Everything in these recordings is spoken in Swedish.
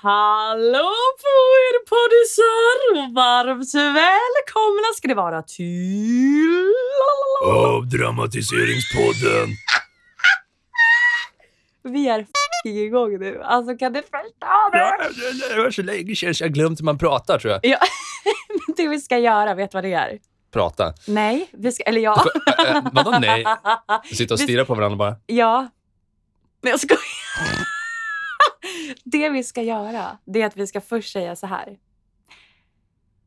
Hallå på er poddisar och varmt välkomna ska det vara till... Avdramatiseringspodden. Vi är f***ing igång nu. Alltså kan du förstå det? det det var så länge sedan så jag glömt hur man pratar tror jag. Ja. Det vi ska göra, vet vad det är? Prata. Nej, vi ska... Eller ja. Äh, vadå nej? Sitta och stirra på varandra bara. Ja. Men jag skojar. Det vi ska göra, det är att vi ska först säga så här.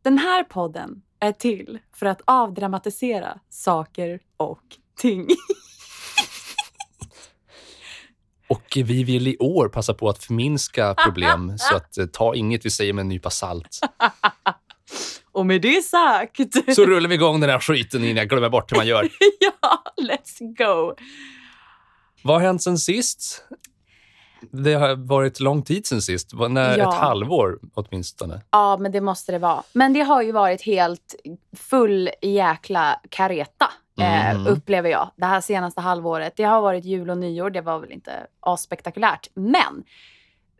Den här podden är till för att avdramatisera saker och ting. Och vi vill i år passa på att förminska problem så att eh, ta inget vi säger med en nypa salt. Och med det sagt... Så rullar vi igång den här skiten innan jag glömmer bort hur man gör. ja, let's go. Vad har hänt sen sist? Det har varit lång tid sen sist. När, Ja. Ett halvår åtminstone. Ja, men det måste det vara. Men det har ju varit helt full jäkla kareta, eh, Mm. upplever jag, det här senaste halvåret. Det har varit jul och nyår, det var väl inte aspektakulärt. Men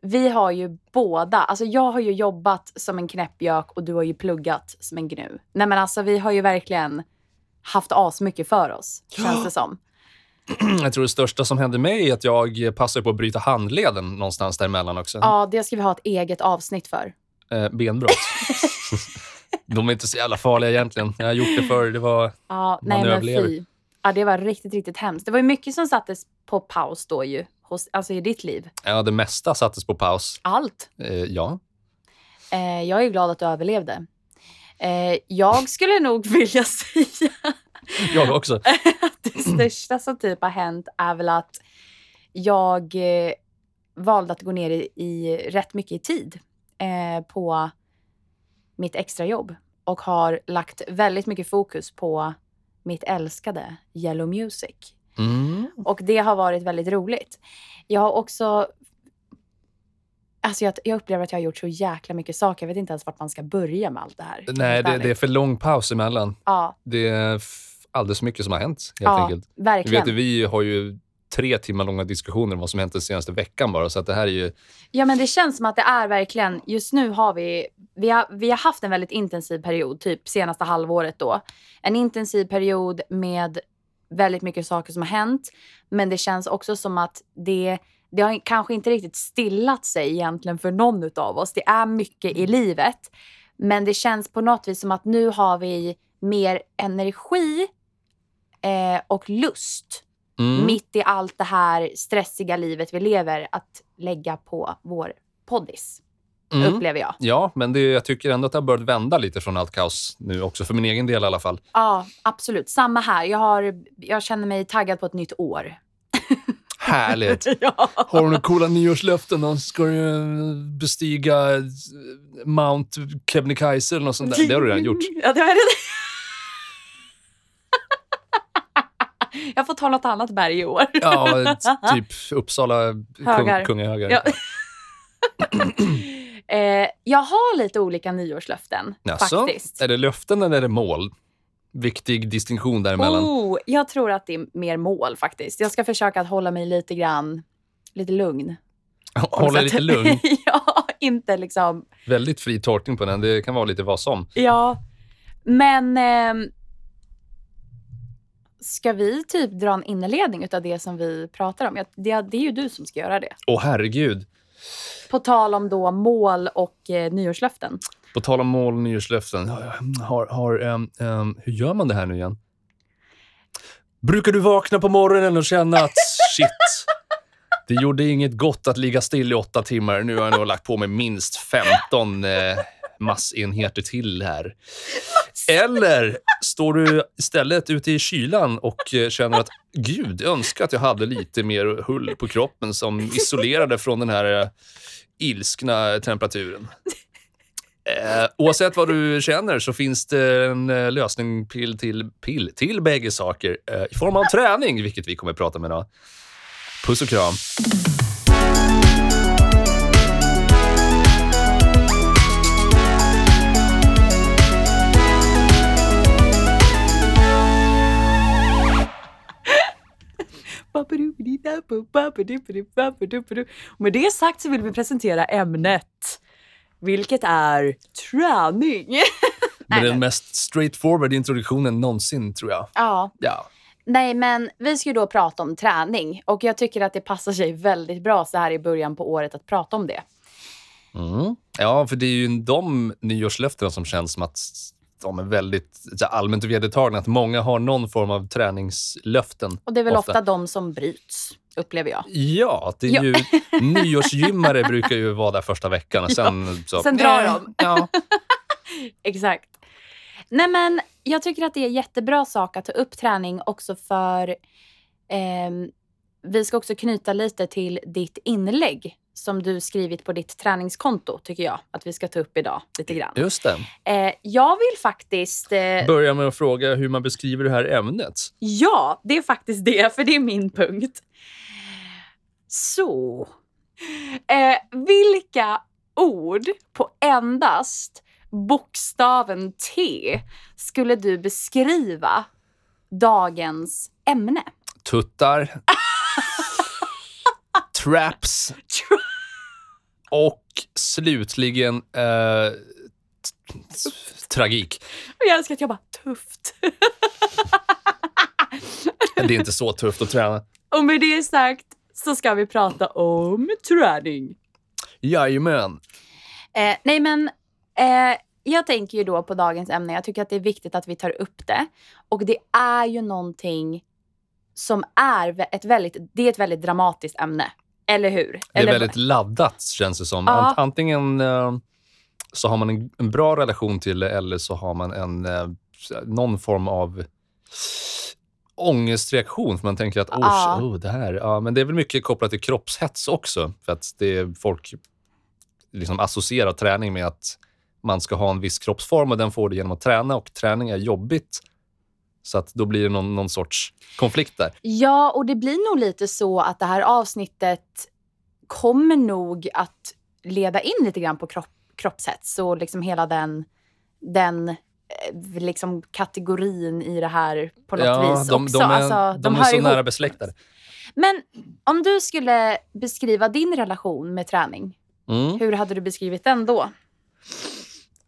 vi har ju båda, alltså jag har ju jobbat som en knäppjök och du har ju pluggat som en gnu. Nej men alltså vi har ju verkligen haft asmycket för oss, känns det som. Jag tror det största som hände mig är att jag passade på att bryta handleden någonstans däremellan också. Ja, det ska vi ha ett eget avsnitt för. Eh, benbrott. De är inte så jävla farliga egentligen. Jag har gjort det förr. Det var... Ja, nej men överlever. fy. Ja, det var riktigt, riktigt hemskt. Det var ju mycket som sattes på paus då ju, hos, alltså i ditt liv. Ja, det mesta sattes på paus. Allt. Eh, ja. Eh, jag är glad att du överlevde. Eh, jag skulle nog vilja säga Jag också. det största som typ har hänt är väl att jag eh, valde att gå ner i, i rätt mycket i tid eh, på mitt extrajobb och har lagt väldigt mycket fokus på mitt älskade Yellow Music. Mm. Och det har varit väldigt roligt. Jag har också... Alltså jag, jag upplever att jag har gjort så jäkla mycket saker. Jag vet inte ens vart man ska börja med allt det här. Nej, det, det är för lång paus emellan. Ja, Det alldeles för mycket som har hänt, helt ja enkelt. Du verkligen. vet, vi har ju tre timmar långa diskussioner om vad som hänt den senaste veckan bara. Så att det här är ju... Ja, men det känns som att det är verkligen... Just nu har vi... Vi har, vi har haft en väldigt intensiv period, typ senaste halvåret då. En intensiv period med väldigt mycket saker som har hänt. Men det känns också som att det, det har kanske inte riktigt stillat sig egentligen för någon av oss. Det är mycket i livet. Men det känns på något vis som att nu har vi mer energi eh, och lust Mm. mitt i allt det här stressiga livet vi lever att lägga på vår poddis, Mm. upplever jag. Ja, men det, jag tycker ändå att det har börjat vända lite från allt kaos nu också, för min egen del i alla fall. Ja, absolut. Samma här. Jag, har, jag känner mig taggad på ett nytt år. Härligt. ja. Har du några coola nyårslöften? då? Ska du eh, bestiga eh, Mount Kebnekaise eller något sånt där? Det har du redan gjort. Ja, det har jag redan. jag får ta något annat berg i år. Ja, typ Uppsala kung, kungahögar. Ja. eh, jag har lite olika nyårslöften Jaså? faktiskt. Är det löften eller är det mål? Viktig distinktion däremellan. Oh, jag tror att det är mer mål faktiskt. Jag ska försöka att hålla mig lite grann, lite lugn. Hålla dig lite lugn. ja, inte liksom, Väldigt fri tolkning på den. Det kan vara lite vad som. ja. Men ehm, ska vi typ dra en inledning av det som vi pratar om? Det, det är ju du som ska göra det. Åh herregud. På tal om då mål och eh, nyårslöften. På tal om mål och nyårslöften. Har, har, ehm, ehm, hur gör man det här nu igen? Brukar du vakna på morgonen och känna att shit, det gjorde inget gott att ligga still i åtta timmar. Nu har jag nog lagt på mig minst 15 eh, massenheter till här. Eller står du istället ute i kylan och eh, känner att gud, önskar att jag hade lite mer hull på kroppen som isolerade från den här eh, ilskna temperaturen. Eh, oavsett vad du känner så finns det en eh, lösning till, till, pill, till bägge saker eh, i form av träning, vilket vi kommer att prata om idag. Puss och kram. Och med det sagt så vill vi presentera ämnet. Vilket är träning. Med den mest straightforward introduktionen någonsin, tror jag. Ja, Ja. nej men vi ska ju då prata om träning och jag tycker att det passar sig väldigt bra så här i början på året att prata om det. Mm. Ja, för det är ju de nyårslöftena som känns som att de är väldigt så här, allmänt vedertagna. Att många har någon form av träningslöften. Och det är väl ofta, Ofta. de som bryts, upplever jag. Ja, det är Ja. ju, nyårsgymmare brukar ju vara där första veckan och sen... Så, Sen drar de. Ja. Exakt. Nej men jag tycker att det är jättebra sak att ta upp träning också för ehm, vi ska också knyta lite till ditt inlägg som du skrivit på ditt träningskonto tycker jag att vi ska ta upp idag lite grann. Just det. Eh, jag vill faktiskt eh, Börja med att fråga hur man beskriver det här ämnet. Ja, det är faktiskt det, för det är min punkt. Så. Eh, vilka ord på endast bokstaven T skulle du beskriva dagens ämne? Tuttar. Traps. Och slutligen eh, tragik. Jag älskar att jag bara tufft. Det är inte så tufft att träna. Och med det sagt så ska vi prata om träning. Jajamän. Eh, nej men, eh, jag tänker ju då på dagens ämne. Jag tycker att det är viktigt att vi tar upp det. Och det är ju någonting som är ett väldigt, det är ett väldigt dramatiskt ämne. Eller hur? Det är Eller, väldigt laddat, känns det som. Ja. Ant- Antingen eh, så har man en, en bra relation till det eller så har man en, eh, någon form av ångestreaktion. För man tänker att Ja. oh, det här... Ja, men det är väl mycket kopplat till kroppshets också. För att det är folk liksom associerar träning med att man ska ha en viss kroppsform och den får du genom att träna och träning är jobbigt. Så att då blir det någon, någon sorts konflikt där. Ja, och det blir nog lite så att det här avsnittet kommer nog att leda in lite grann på kropp, kroppshets och liksom hela den, den eh, liksom kategorin i det här på något vis de, också. de är, alltså, de är hör så ihop. nära besläktade. Men om du skulle beskriva din relation med träning, Mm. hur hade du beskrivit den då?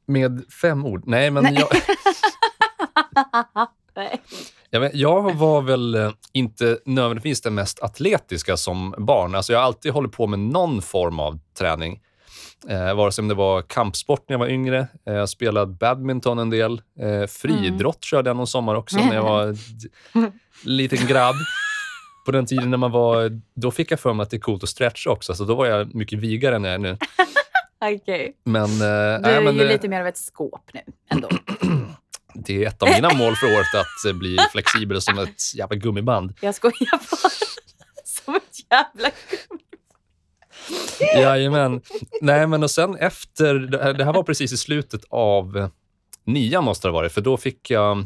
Med fem ord? Nej, men Nej. Jag, Nej. jag, var väl eh, inte nödvändigtvis den mest atletiska som barn. Alltså jag har alltid hållit på med någon form av träning. Eh, vare sig det var kampsport när jag var yngre, eh, jag spelade badminton en del. Eh, friidrott körde jag någon sommar också när jag var liten grabb. På den tiden när man var... Då fick jag för mig att det är coolt att stretcha också, så då var jag mycket vigare än jag är nu. Men, eh, Du är men ju det- lite mer av ett skåp nu ändå. Det är ett av mina mål för året, att eh, bli flexibel som ett jävla gummiband. Jag skojar bara. Som ett jävla... Jajamän. Nej, men och sen efter... Det här- var precis i slutet av nian måste det ha varit, för då fick jag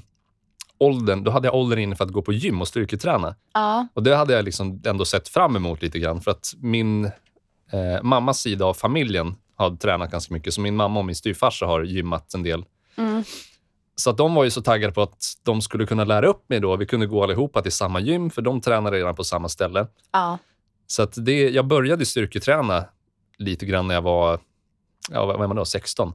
åldern, då hade jag åldern inne för att gå på gym och styrketräna. Ja. Och det hade jag liksom ändå sett fram emot lite grann, för att min eh, mammas sida av familjen har tränat ganska mycket, så min mamma och min styvfarsa har gymmat en del. Mm. Så att de var ju så taggade på att de skulle kunna lära upp mig då. Vi kunde gå allihopa till samma gym, för de tränade redan på samma ställe. Ja. Så att det, jag började styrketräna lite grann när jag var, ja, vad är man då, 16.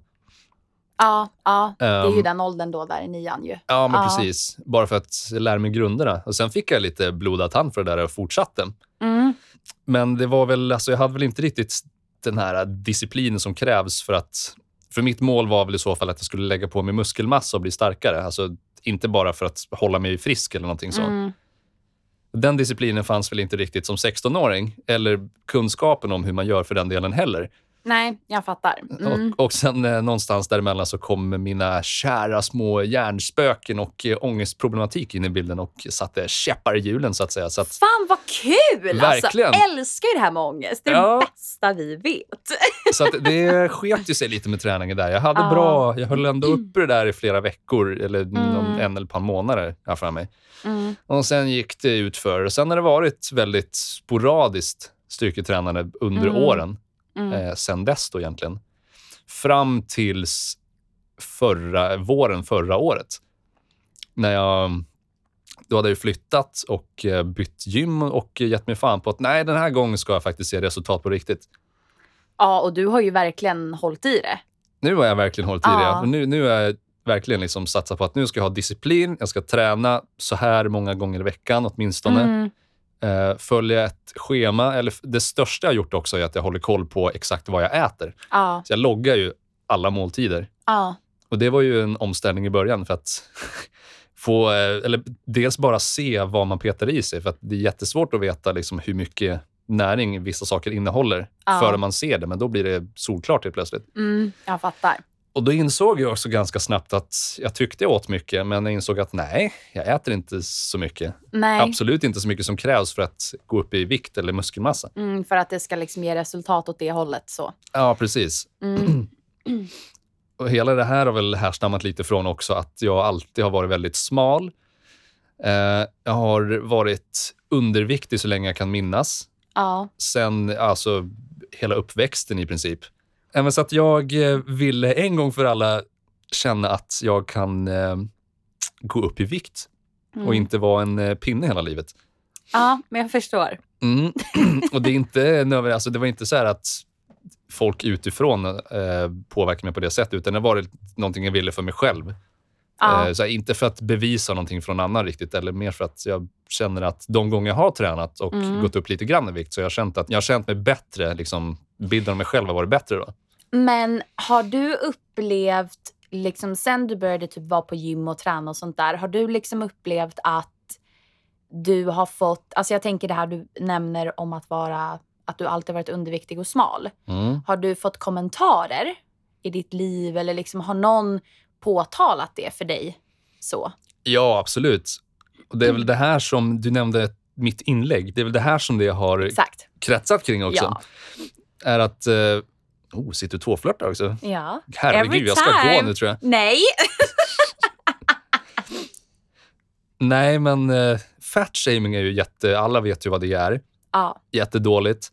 Ja, ja. det är ju Ehm, den åldern då där i nian ju. Ja, men Ja. precis. Bara för att lära mig grunderna. Och Sen fick jag lite blodad tand för det där och fortsatte. Mm. Men det var väl, alltså jag hade väl inte riktigt den här disciplinen som krävs för att... För mitt mål var väl i så fall att jag skulle lägga på mig muskelmassa och bli starkare. Alltså inte bara för att hålla mig frisk eller någonting så. Mm. Den disciplinen fanns väl inte riktigt som 16-åring. Eller kunskapen om hur man gör för den delen heller. Nej, jag fattar. Mm. Och, och sen eh, någonstans däremellan så kom mina kära små hjärnspöken och eh, ångestproblematik in i bilden och satte käppar i hjulen så att säga. Så att, Fan vad kul! Verkligen. Alltså, älskar ju det här med ångest. Det är Ja. det bästa vi vet. så att det sket ju sig lite med träningen där. Jag hade Ja. bra, jag höll ändå uppe det där i flera veckor eller Mm. en eller ett par månader jag för mig. Mm. Och sen gick det ut för och Sen har det varit väldigt sporadiskt styrketränande under Mm. åren. Mm. eh, sen dess då egentligen. Fram tills förra, våren förra året. När jag... Då hade jag flyttat och eh, bytt gym och gett mig fan på att nej, den här gången ska jag faktiskt se resultat på riktigt. Ja, och du har ju verkligen hållit i det. Nu har jag verkligen hållit i det. Ja. Och Nu, nu är jag verkligen liksom satsat på att nu ska jag ha disciplin. Jag ska träna så här många gånger i veckan åtminstone. Mm. Eh, följa ett schema. Eller det största jag gjort också är att jag håller koll på exakt vad jag äter. Ja, Så jag loggar ju alla måltider. ja, Och det var ju en omställning i början för att få, eh, eller dels bara se vad man petar i sig. För att det är jättesvårt att veta liksom hur mycket näring vissa saker innehåller Ja. före man ser det. Men då blir det solklart helt plötsligt. mm, jag fattar. Och då insåg jag också ganska snabbt att jag tyckte jag åt mycket, men jag insåg att nej, jag äter inte så mycket. Nej, Absolut inte så mycket som krävs för att gå upp i vikt eller muskelmassa. mm, för att det ska liksom ge resultat åt det hållet. så. Ja, precis. Mm. Och hela det här har väl härstammat lite från också att jag alltid har varit väldigt smal. Eh, jag har varit underviktig så länge jag kan minnas. Ja, Sen alltså hela uppväxten i princip. Även så att jag eh, ville en gång för alla känna att jag kan eh, gå upp i vikt mm. och inte vara en eh, pinne hela livet. ja, men jag förstår. Mm. och det är inte alltså det var inte så här att folk utifrån eh, påverkar mig på det sättet, utan det var någonting jag ville för mig själv. Ja, Eh, så inte för att bevisa någonting från annan riktigt, eller mer för att jag känner att de gånger jag har tränat och Mm. gått upp lite grann i vikt, så jag har känt att jag har känt mig bättre. Liksom, bilden av mig själv har varit bättre då. Men har du upplevt, liksom sen du började typ vara på gym och träna och sånt där, har du liksom upplevt att du har fått, alltså jag tänker det här du nämner om att vara, att du alltid varit underviktig och smal. Mm. Har du fått kommentarer i ditt liv eller liksom har någon påtalat det för dig? Så. Ja, absolut. Och det är väl det här som du nämnde mitt inlägg. Det är väl det här som det har Exakt. kretsat kring också. Ja. Är att... Eh, oh, sitter du tvåflörtar också? ja. Herregud, Every jag ska time. gå nu tror jag. Nej! Nej, men eh, fat shaming är ju jätte... Alla vet ju vad det är. Ja. Jättedåligt.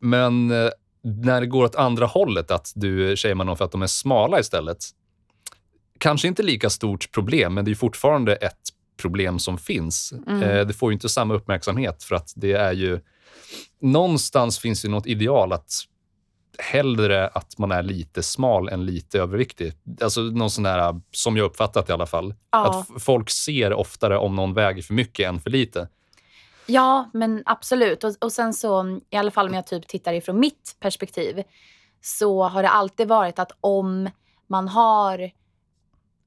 Men eh, när det går åt andra hållet, att du shamear någon för att de är smala istället. Kanske inte lika stort problem, men det är fortfarande ett problem som finns. Mm. Eh, det får ju inte samma uppmärksamhet för att det är ju... Någonstans finns ju något ideal att hellre att man är lite smal än lite överviktig. Alltså någon sån här, som jag uppfattat i alla fall. Ja. Att folk ser oftare om någon väger för mycket än för lite. Ja, men absolut. Och, och sen så, i alla fall om jag typ tittar ifrån mitt perspektiv, så har det alltid varit att om man har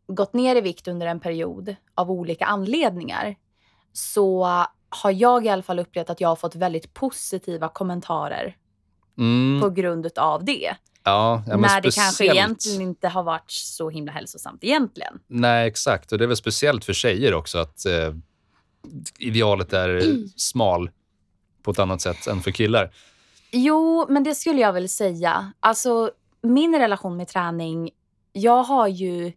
gått ner i vikt under en period av olika anledningar, så har jag i alla fall upplevt att jag har fått väldigt positiva kommentarer Mm, på grund av det. ja, ja, men när det kanske speciellt- egentligen inte har varit så himla hälsosamt egentligen. Nej, exakt. Och det är väl speciellt för tjejer också att eh, idealet är smal på ett annat sätt än för killar. Jo, men det skulle jag väl säga. Alltså, min relation med träning, jag har ju,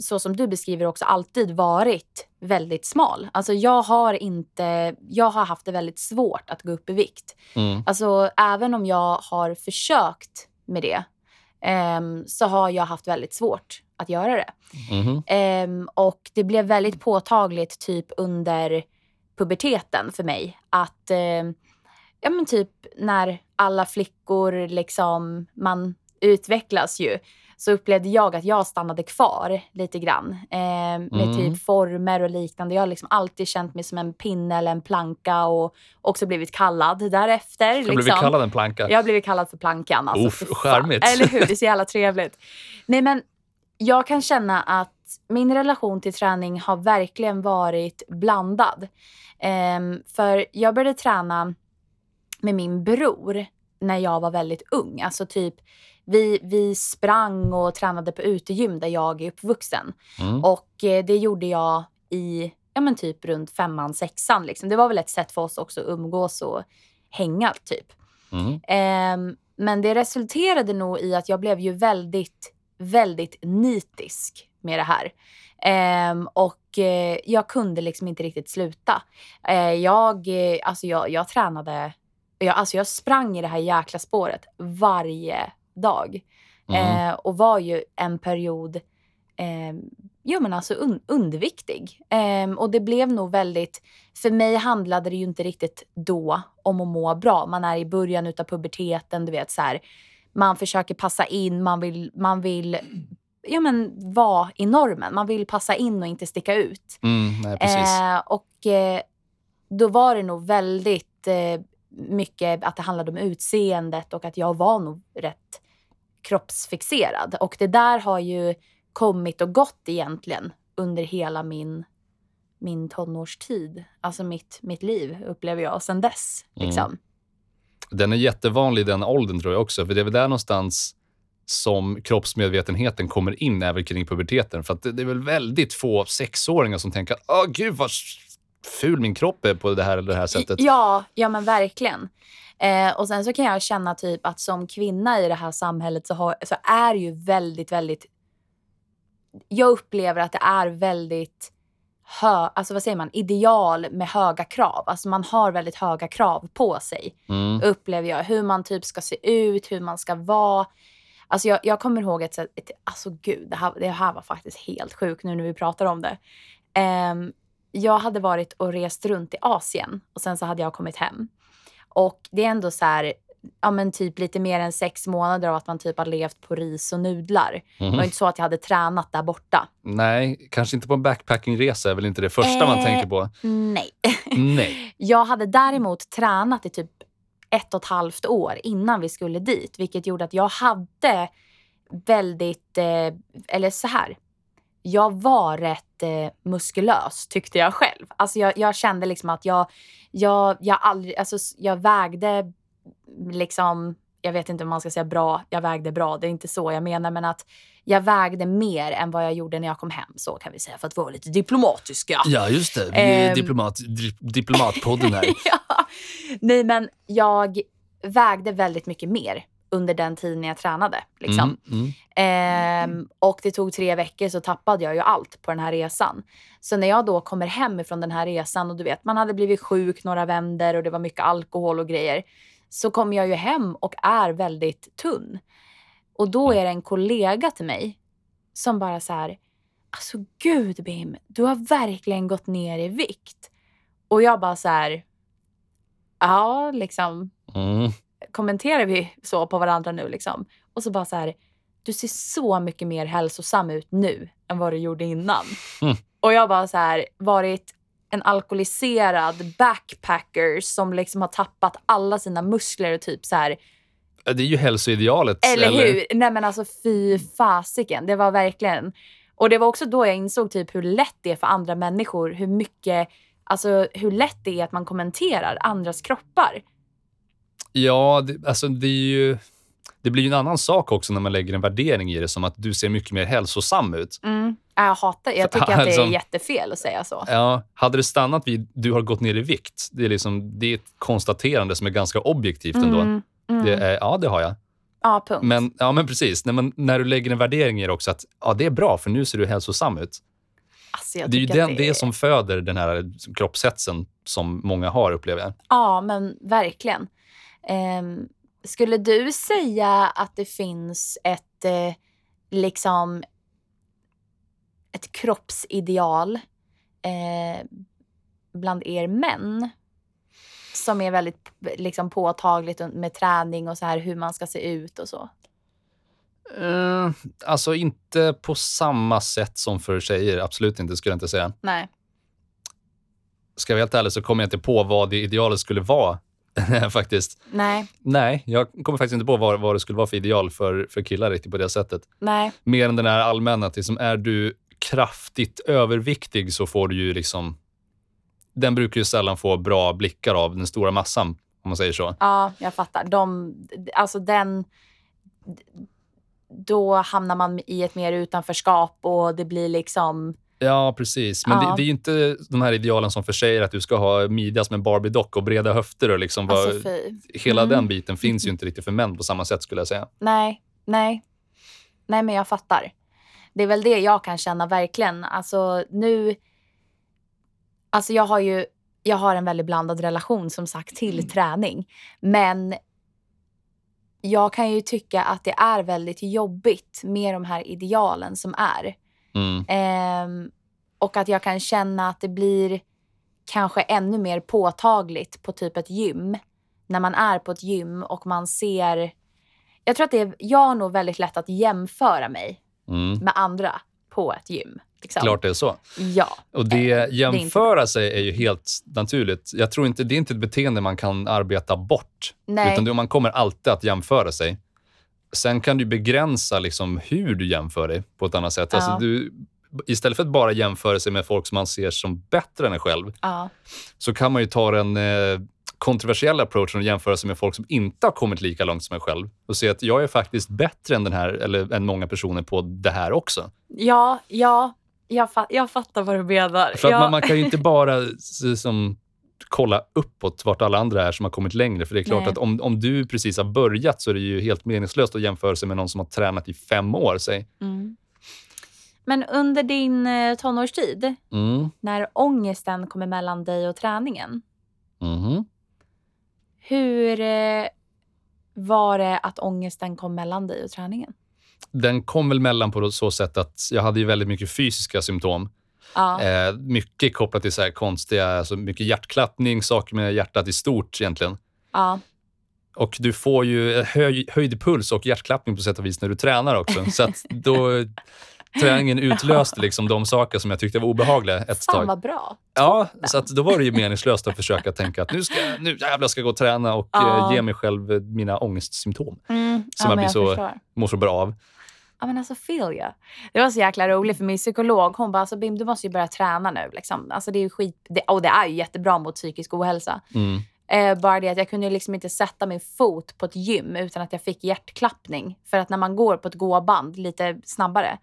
så som du beskriver också, alltid varit väldigt smal. Alltså jag har inte, jag har haft det väldigt svårt att gå upp i vikt. Mm. Alltså även om jag har försökt med det, ehm, så har jag haft väldigt svårt att göra det. Ehm, och det blev väldigt påtagligt typ under puberteten för mig. Att, ehm, ja men typ när alla flickor liksom, man utvecklas ju. Så upplevde jag att jag stannade kvar lite grann. ehm, med Mm. typ former och liknande. Jag har liksom alltid känt mig som en pinne eller en planka och också blivit kallad därefter. Jag blev liksom. kallad en planka. Jag har blivit kallad för plankan. Alltså, Uff, fan. charmigt. Eller hur? Det är så jävla trevligt. Nej, men jag kan känna att min relation till träning har verkligen varit blandad. Ehm, för jag började träna med min bror när jag var väldigt ung. Alltså typ, vi, vi sprang och tränade på utegym där jag är uppvuxen. Mm. Och eh, det gjorde jag i ja, men typ runt femman, sexan. Liksom. Det var väl ett sätt för oss också att umgås och hänga typ. Mm. Ehm, men det resulterade nog i att jag blev ju väldigt, väldigt nitisk med det här. Ehm, och eh, jag kunde liksom inte riktigt sluta. Eh, jag, eh, alltså jag, jag tränade, jag, alltså jag sprang i det här jäkla spåret varje dag. Mm. Eh, och var ju en period eh, ja, men alltså un underviktig. Ehm, och det blev nog väldigt... För mig handlade det ju inte riktigt då om att må bra. Man är i början av puberteten, du vet så här. Man försöker passa in, man vill, man vill ja, men, vara i normen. Man vill passa in och inte sticka ut. Mm, nej. Eh, och eh, då var det nog väldigt eh, mycket att det handlade om utseendet och att jag var nog rätt kroppsfixerad. Och det där har ju kommit och gått egentligen under hela min, min tonårstid. Alltså mitt, mitt liv upplever jag sen dess. Mm. Liksom. Den är jättevanlig i den åldern tror jag också. För det är väl där någonstans som kroppsmedvetenheten kommer in även kring puberteten. För det, det är väl väldigt få sexåringar som tänker att åh gud vad ful min kropp är på det här eller det här sättet. Ja, ja men verkligen. Eh, och sen så kan jag känna typ att som kvinna i det här samhället så, har, så är ju väldigt, väldigt... Jag upplever att det är väldigt hö, alltså vad säger man, ideal med höga krav. Alltså man har väldigt höga krav på sig, Mm. upplever jag. Hur man typ ska se ut, hur man ska vara. Alltså jag, jag kommer ihåg ett, ett alltså gud, det här, det här var faktiskt helt sjukt nu när vi pratar om det. Ehm, jag hade varit och rest runt i Asien och sen så hade jag kommit hem. Och det är ändå så här, ja men typ lite mer än sex månader av att man typ har levt på ris och nudlar. Det Mhm. var inte så att jag hade tränat där borta. Nej, kanske inte på en backpackingresa är väl inte det första man Eh. tänker på. Nej. Nej. Jag hade däremot tränat i typ ett och ett halvt år innan vi skulle dit. Vilket gjorde att jag hade väldigt, eh, eller så här. Jag var rätt eh, muskulös tyckte jag själv. Alltså jag, jag kände liksom att jag, jag, jag aldrig, alltså jag vägde liksom, jag vet inte om man ska säga bra, jag vägde bra, det är inte så jag menar, men att jag vägde mer än vad jag gjorde när jag kom hem, så kan vi säga, för att vara lite diplomatiska. Ja, just det. Vi är Ehm. diplomat, di- diplomatpodden här. ja. Nej, men jag vägde väldigt mycket mer under den tiden jag tränade. Liksom. Mm, mm. Ehm, och det tog tre veckor så tappade jag ju allt på den här resan. Så när jag då kommer hem ifrån den här resan och du vet, man hade blivit sjuk några vänder och det var mycket alkohol och grejer. Så kommer jag ju hem och är väldigt tunn. Och då är det en kollega till mig som bara så här, alltså gud Bim, du har verkligen gått ner i vikt. Och jag bara så här, ja liksom, Mm. Kommenterar vi så på varandra nu liksom? Och så bara så här, du ser så mycket mer hälsosam ut nu än vad du gjorde innan. Mm. Och jag bara så här, varit en alkoholiserad backpacker som liksom har tappat alla sina muskler och typ så här, Det är ju hälsoidealet. eller hur? Nej men alltså fy fasiken. Det var verkligen... Och det var också då jag insåg typ hur lätt det är för andra människor, hur mycket, alltså hur lätt det är att man kommenterar andras kroppar. Ja, det, alltså det är ju... Det blir ju en annan sak också när man lägger en värdering i det, som att du ser mycket mer hälsosam ut. Mm. Jag hatar Jag tycker att det är Alltså- jättefel att säga så. Ja, hade det stannat vid du har gått ner i vikt, det är, liksom, det är ett konstaterande som är ganska objektivt ändå. Mm. Mm. Det är, ja, det har jag. Ja, punkt. Men, ja, men precis. Nej, men när du lägger en värdering i det också, att ja, det är bra för nu ser du hälsosam ut. alltså, Det är ju den, det som föder den här kroppshetsen som många har, upplever jag. Ja, men verkligen. Ehm, skulle du säga att det finns ett, eh, liksom, ett kroppsideal eh, bland er män som är väldigt liksom, påtagligt med träning och så här hur man ska se ut och så? Eh, alltså inte på samma sätt som för tjejer. Absolut inte, skulle jag inte säga. Nej. Ska jag vara helt ärlig så kommer jag inte på vad det idealet skulle vara. Faktiskt. Nej. Nej, jag kommer faktiskt inte på vad, vad det skulle vara för ideal för, för killar riktigt på det sättet. Nej. Mer än den här allmänna, att liksom, är du kraftigt överviktig så får du ju liksom... Den brukar ju sällan få bra blickar av den stora massan, om man säger så. Ja, jag fattar. De, alltså den... Då hamnar man i ett mer utanförskap och det blir liksom... Ja, precis. Men Ja. det, det är ju inte de här idealen som för sig är att du ska ha midja som en Barbie-dock och breda höfter. Och liksom vara- Alltså hela Mm. den biten finns ju inte riktigt för män på samma sätt, skulle jag säga. Nej, nej. Nej, men jag fattar. Det är väl det jag kan känna verkligen. Alltså nu... Alltså jag har ju jag har en väldigt blandad relation som sagt till träning. Men jag kan ju tycka att det är väldigt jobbigt med de här idealen som är. Mm. Ehm, och att jag kan känna att det blir kanske ännu mer påtagligt på typ ett gym. När man är på ett gym och man ser... Jag tror att det är, jag har nog väldigt lätt att jämföra mig Mm. med andra på ett gym. Liksom. Klart det är så. Ja. Och det Eh, jämföra sig är ju helt naturligt. Jag tror inte, det är inte ett beteende man kan arbeta bort. Nej. Utan det, man kommer alltid att jämföra sig. Sen kan du begränsa liksom hur du jämför dig på ett annat sätt. Ja. Alltså du, istället för att bara jämföra sig med folk som man ser som bättre än en själv, Ja. så kan man ju ta den eh, kontroversiella approachen och jämföra sig med folk som inte har kommit lika långt som en själv. Och se att jag är faktiskt bättre än, den här, eller än många personer på det här också. Ja, ja. Jag, fa- jag fattar vad du menar. För att ja. man, man kan ju inte bara som, kolla uppåt vart alla andra är som har kommit längre. För det är klart Nej. att om, om du precis har börjat så är det ju helt meningslöst att jämföra sig med någon som har tränat i fem år. Säg. Mm. Men under din eh, tonårstid, Mm. när ångesten kom emellan dig och träningen, Mhm. hur eh, var det att ångesten kom mellan dig och träningen? Den kom väl mellan på så sätt att jag hade ju väldigt mycket fysiska symptom. Ja. Eh, mycket kopplat till så här konstiga, alltså mycket hjärtklappning, saker med hjärtat i stort egentligen. ja. Och du får ju höj, höjd puls och hjärtklappning på sätt och vis när du tränar också. Så då träningen utlöste liksom de saker som jag tyckte var obehagliga ett Fan tag. vad bra. Ja, så att då var det ju meningslöst att försöka tänka att nu, ska, nu jävlar ska jag gå och träna och Ja. eh, ge mig själv mina ångestsymptom. Mm. Som jag blir så- förstår. Mår så bra av. Ja men alltså feel ya. Det var så jäkla roligt för min psykolog hon bara alltså Bim du måste ju börja träna nu. Liksom. Alltså det är ju skit, det, och det är ju jättebra mot psykisk ohälsa. Mm. Eh, bara det att jag kunde liksom inte sätta min fot på ett gym utan att jag fick hjärtklappning. För att när man går på ett gåband lite snabbare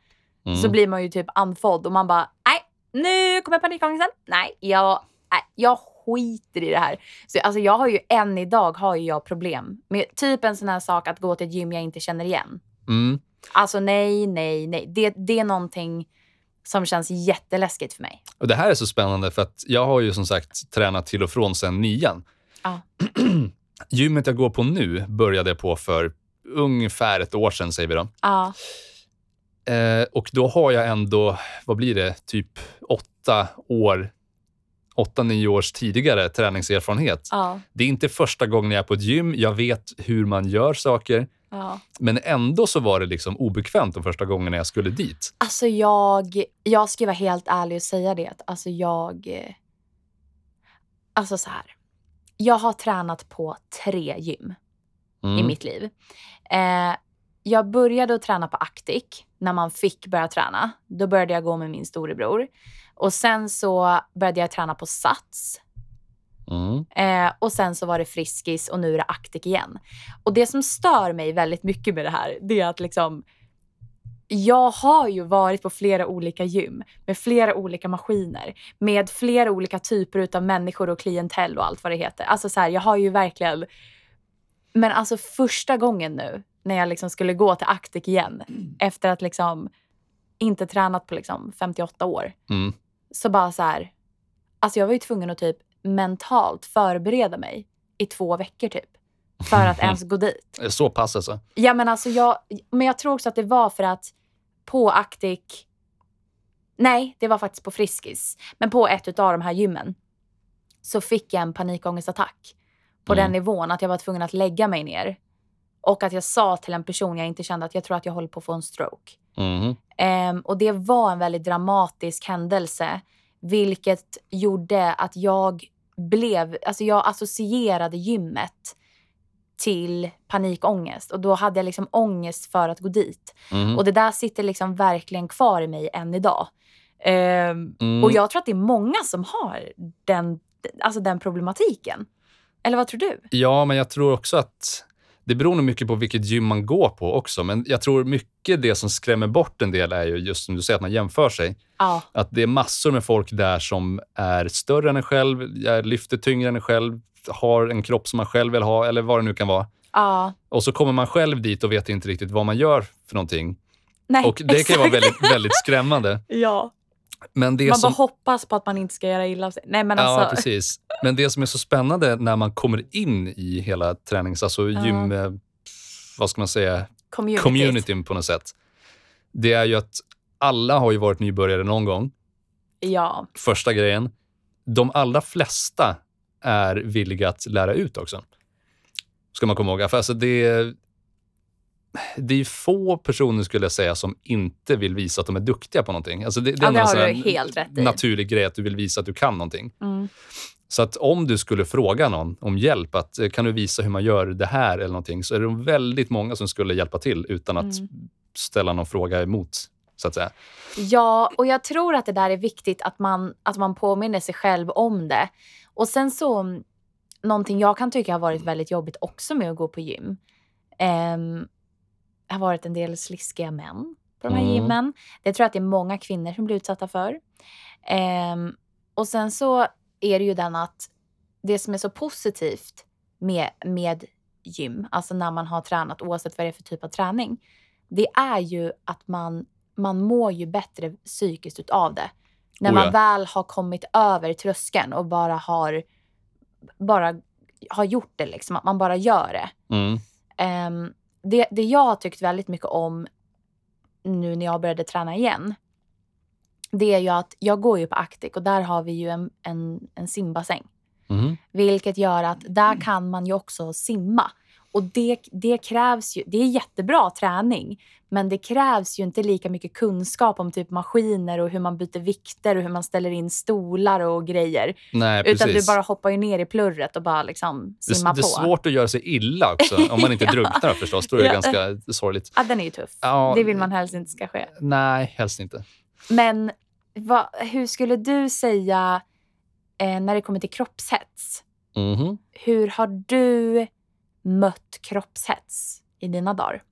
Mm. så blir man ju typ andfådd och man bara nej nu kommer panikångesten. Nej jag, nej, jag skiter i det här. Så alltså jag har ju än idag har jag problem med typ en sån här sak att gå till ett gym jag inte känner igen. Mm. Alltså nej, nej, nej. Det, det är någonting som känns jätteläskigt för mig. Och Det här är så spännande för att jag har ju som sagt tränat till och från sedan nian. Ja. Gymmet jag går på nu började jag på för ungefär ett år sedan, säger vi då. Ja, Eh, och då har jag ändå, vad blir det, typ åtta år, åtta, nio års tidigare träningserfarenhet. ja, Det är inte första gången jag är på ett gym. Jag vet hur man gör saker. Ja. Men ändå så var det liksom obekvämt de första gångerna jag skulle dit. Alltså jag, jag ska vara helt ärlig och säga det. Alltså jag... Alltså så här. Jag har tränat på tre gym Mm. i mitt liv. Eh, jag började att träna på Actic när man fick börja träna. Då började jag gå med min storebror. Och sen så började jag träna på Sats. Mm. Eh, och sen så var det Friskis och nu är det Actic igen. Och det som stör mig väldigt mycket med det här, det är att liksom jag har ju varit på flera olika gym med flera olika maskiner, med flera olika typer av människor och klientell och allt vad det heter. Alltså så här, jag har ju verkligen... Men alltså första gången nu när jag liksom skulle gå till Actic igen efter att liksom inte tränat på liksom 58 år Mm. så bara så här, alltså jag var ju tvungen att typ mentalt förbereda mig i två veckor typ. För att ens gå dit. Så pass alltså. Ja men alltså jag, men jag tror också att det var för att på Actic, nej det var faktiskt på Friskis, men på ett av de här gymmen så fick jag en panikångestattack på Mm. den nivån att jag var tvungen att lägga mig ner. Och att jag sa till en person jag inte kände att jag tror att jag håller på att få en stroke. Mhm. Ehm, och det var en väldigt dramatisk händelse. Vilket gjorde att jag blev, alltså jag associerade gymmet till panikångest. Och då hade jag liksom ångest för att gå dit. Mhm. Och det där sitter liksom verkligen kvar i mig än idag. Ehm, Mm. Och jag tror att det är många som har den, alltså den problematiken. Eller vad tror du? Ja, men jag tror också att det beror nog mycket på vilket gym man går på också. Men jag tror mycket det som skrämmer bort en del är ju just som du säger, att man jämför sig. Ja, Att det är massor med folk där som är större än en själv, lyfter tyngre än en själv, har en kropp som man själv vill ha eller vad det nu kan vara. ja. Och så kommer man själv dit och vet inte riktigt vad man gör för någonting. Nej, Och det kan ju vara exakt. väldigt, väldigt skrämmande. Ja, Man som... bara hoppas på att man inte ska göra illa sig. Nej men Ja, alltså. precis. Men det som är så spännande när man kommer in i hela tränings... Alltså Ja. gym... eh, Vad ska man säga? communityt. communityn på något sätt. Det är ju att alla har ju varit nybörjare någon gång. Ja. Första grejen. De allra flesta är villiga att lära ut också. Ska man komma ihåg. För alltså det, är- det är få personer skulle jag säga som inte vill visa att de är duktiga på någonting. Alltså det, det Ja, det en har du helt rätt i. naturlig grej att du vill visa att du kan någonting. Mm. Så att om du skulle fråga någon om hjälp, att eh, kan du visa hur man gör det här eller någonting, så är det väldigt många som skulle hjälpa till utan att Mm. ställa någon fråga emot, så att säga. Ja, och jag tror att det där är viktigt att man, att man påminner sig själv om det. Och sen så, mm, någonting jag kan tycka har varit väldigt jobbigt också med att gå på gym. Um, har varit en del sliskiga män på de här Mm. gymmen. Det tror jag att det är många kvinnor som blir utsatta för. Ehm, och sen så är det ju den att det som är så positivt med, med gym, alltså när man har tränat oavsett vad det är för typ av träning, det är ju att man, man mår ju bättre psykiskt utav det. När Oh man ja. väl har kommit över tröskeln och bara har, bara har gjort det, liksom, att man bara gör det. Mm. Ehm, det, det jag har tyckt väldigt mycket om nu när jag började träna igen, det är ju att jag går ju på Actic och där har vi ju en, en, en simbassäng. Mhm. Vilket gör att där kan man ju också simma. Och det, det krävs ju, det är jättebra träning, men det krävs ju inte lika mycket kunskap om typ maskiner och hur man byter vikter och hur man ställer in stolar och grejer. Nej, Utan du bara hoppar ju ner i plurret och bara liksom det, simmar det är på. svårt att göra sig illa också, om man inte Ja. drunknar förstås. Då är det Ja. ganska sorgligt. Ja, den är ju tuff. Ja. Det vill man helst inte ska ske. Nej, helst inte. Men vad, hur skulle du säga eh, när det kommer till kroppshets? Mhm. Hur har du mött kroppshets i dina dagar?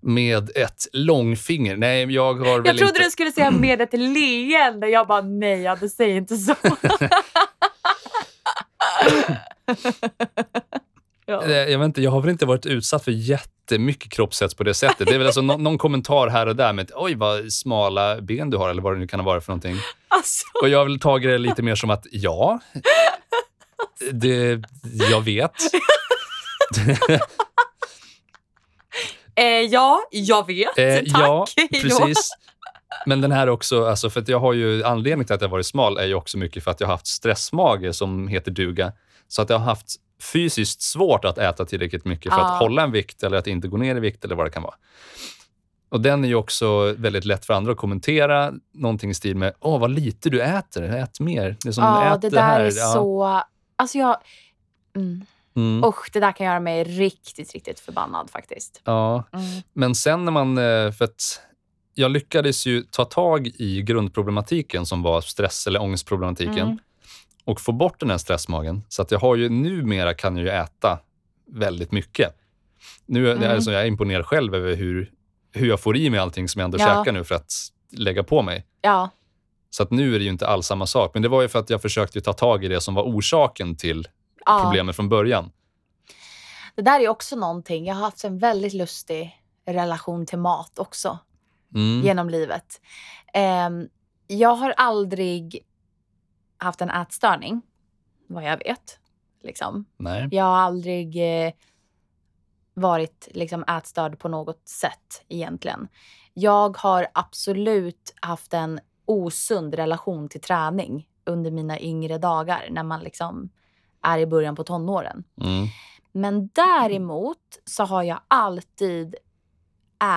Med ett långfinger. Nej, jag har väl Jag trodde inte... du skulle säga med ett leende. Jag bara nej, ja, du säger inte så. ja. Eh, Jag, vet inte, jag har väl inte varit utsatt för jättemycket kroppshets på det sättet. Det är väl alltså nå- någon kommentar här och där med att oj vad smala ben du har eller vad det nu kan varit för någonting. Alltså, Och jag har väl tagit det lite mer som att ja, det, jag vet. eh, ja, jag vet. Eh, Tack. ja, precis. Men den här också, alltså för att jag har ju anledningen till att jag varit smal är ju också mycket för att jag har haft stressmage som heter duga. Så att jag har haft fysiskt svårt att äta tillräckligt mycket för Ja. att hålla en vikt eller att inte gå ner i vikt eller vad det kan vara. Och den är ju också väldigt lätt för andra att kommentera. Någonting i stil med, åh vad lite du äter, ät mer. Det är som, Ja, ät det där här. är Ja. Så... Alltså jag... Mm. Mm. Usch, det där kan göra mig riktigt, riktigt förbannad faktiskt. Ja, Mm. Men sen när man... eh, För att jag lyckades ju ta tag i grundproblematiken som var stress eller ångestproblematiken Mm. och få bort den här stressmagen. Så att jag har ju numera kan jag ju äta väldigt mycket. Nu är Mm. alltså, jag är imponerad själv över hur, hur jag får i mig allting som jag ändå Ja. käkar nu för att lägga på mig. Ja, Så att nu är det ju inte alls samma sak. Men det var ju för att jag försökte ta tag i det som var orsaken till ja. problemet från början. Det där är också någonting. Jag har haft en väldigt lustig relation till mat också Mm. genom livet. Ehm, jag har aldrig haft en ätstörning, vad jag vet. Liksom. Nej. Jag har aldrig eh, varit liksom, ätstörd på något sätt egentligen. Jag har absolut haft en osund relation till träning under mina yngre dagar när man liksom är i början på tonåren. Mm. Men däremot så har jag alltid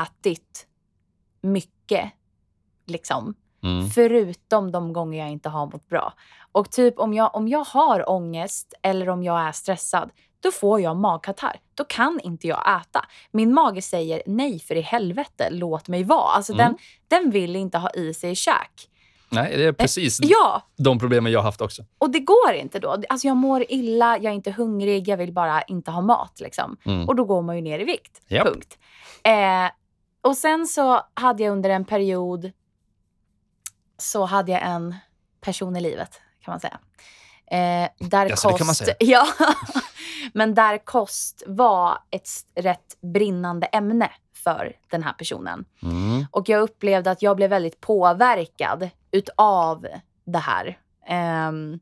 ätit mycket. Liksom. Mm. Förutom de gånger jag inte har mått bra. Och typ om jag, om jag har ångest eller om jag är stressad, då får jag magkatarr. Då kan inte jag äta. Min mage säger nej för i helvete, låt mig vara. Alltså Mm. den, den vill inte ha i sig käk. Nej, det är precis Ja, de problemen jag har haft också. och det går inte då. Alltså jag mår illa, jag är inte hungrig, jag vill bara inte ha mat. Liksom. Mm. Och då går man ju ner i vikt. Japp. Punkt. Eh, och sen så hade jag under en period så hade jag en person i livet, kan man säga. Eh, där det kost, kan man säga. Ja, men där kost var ett rätt brinnande ämne för den här personen. Mm. Och jag upplevde att jag blev väldigt påverkad utav det här. Ehm,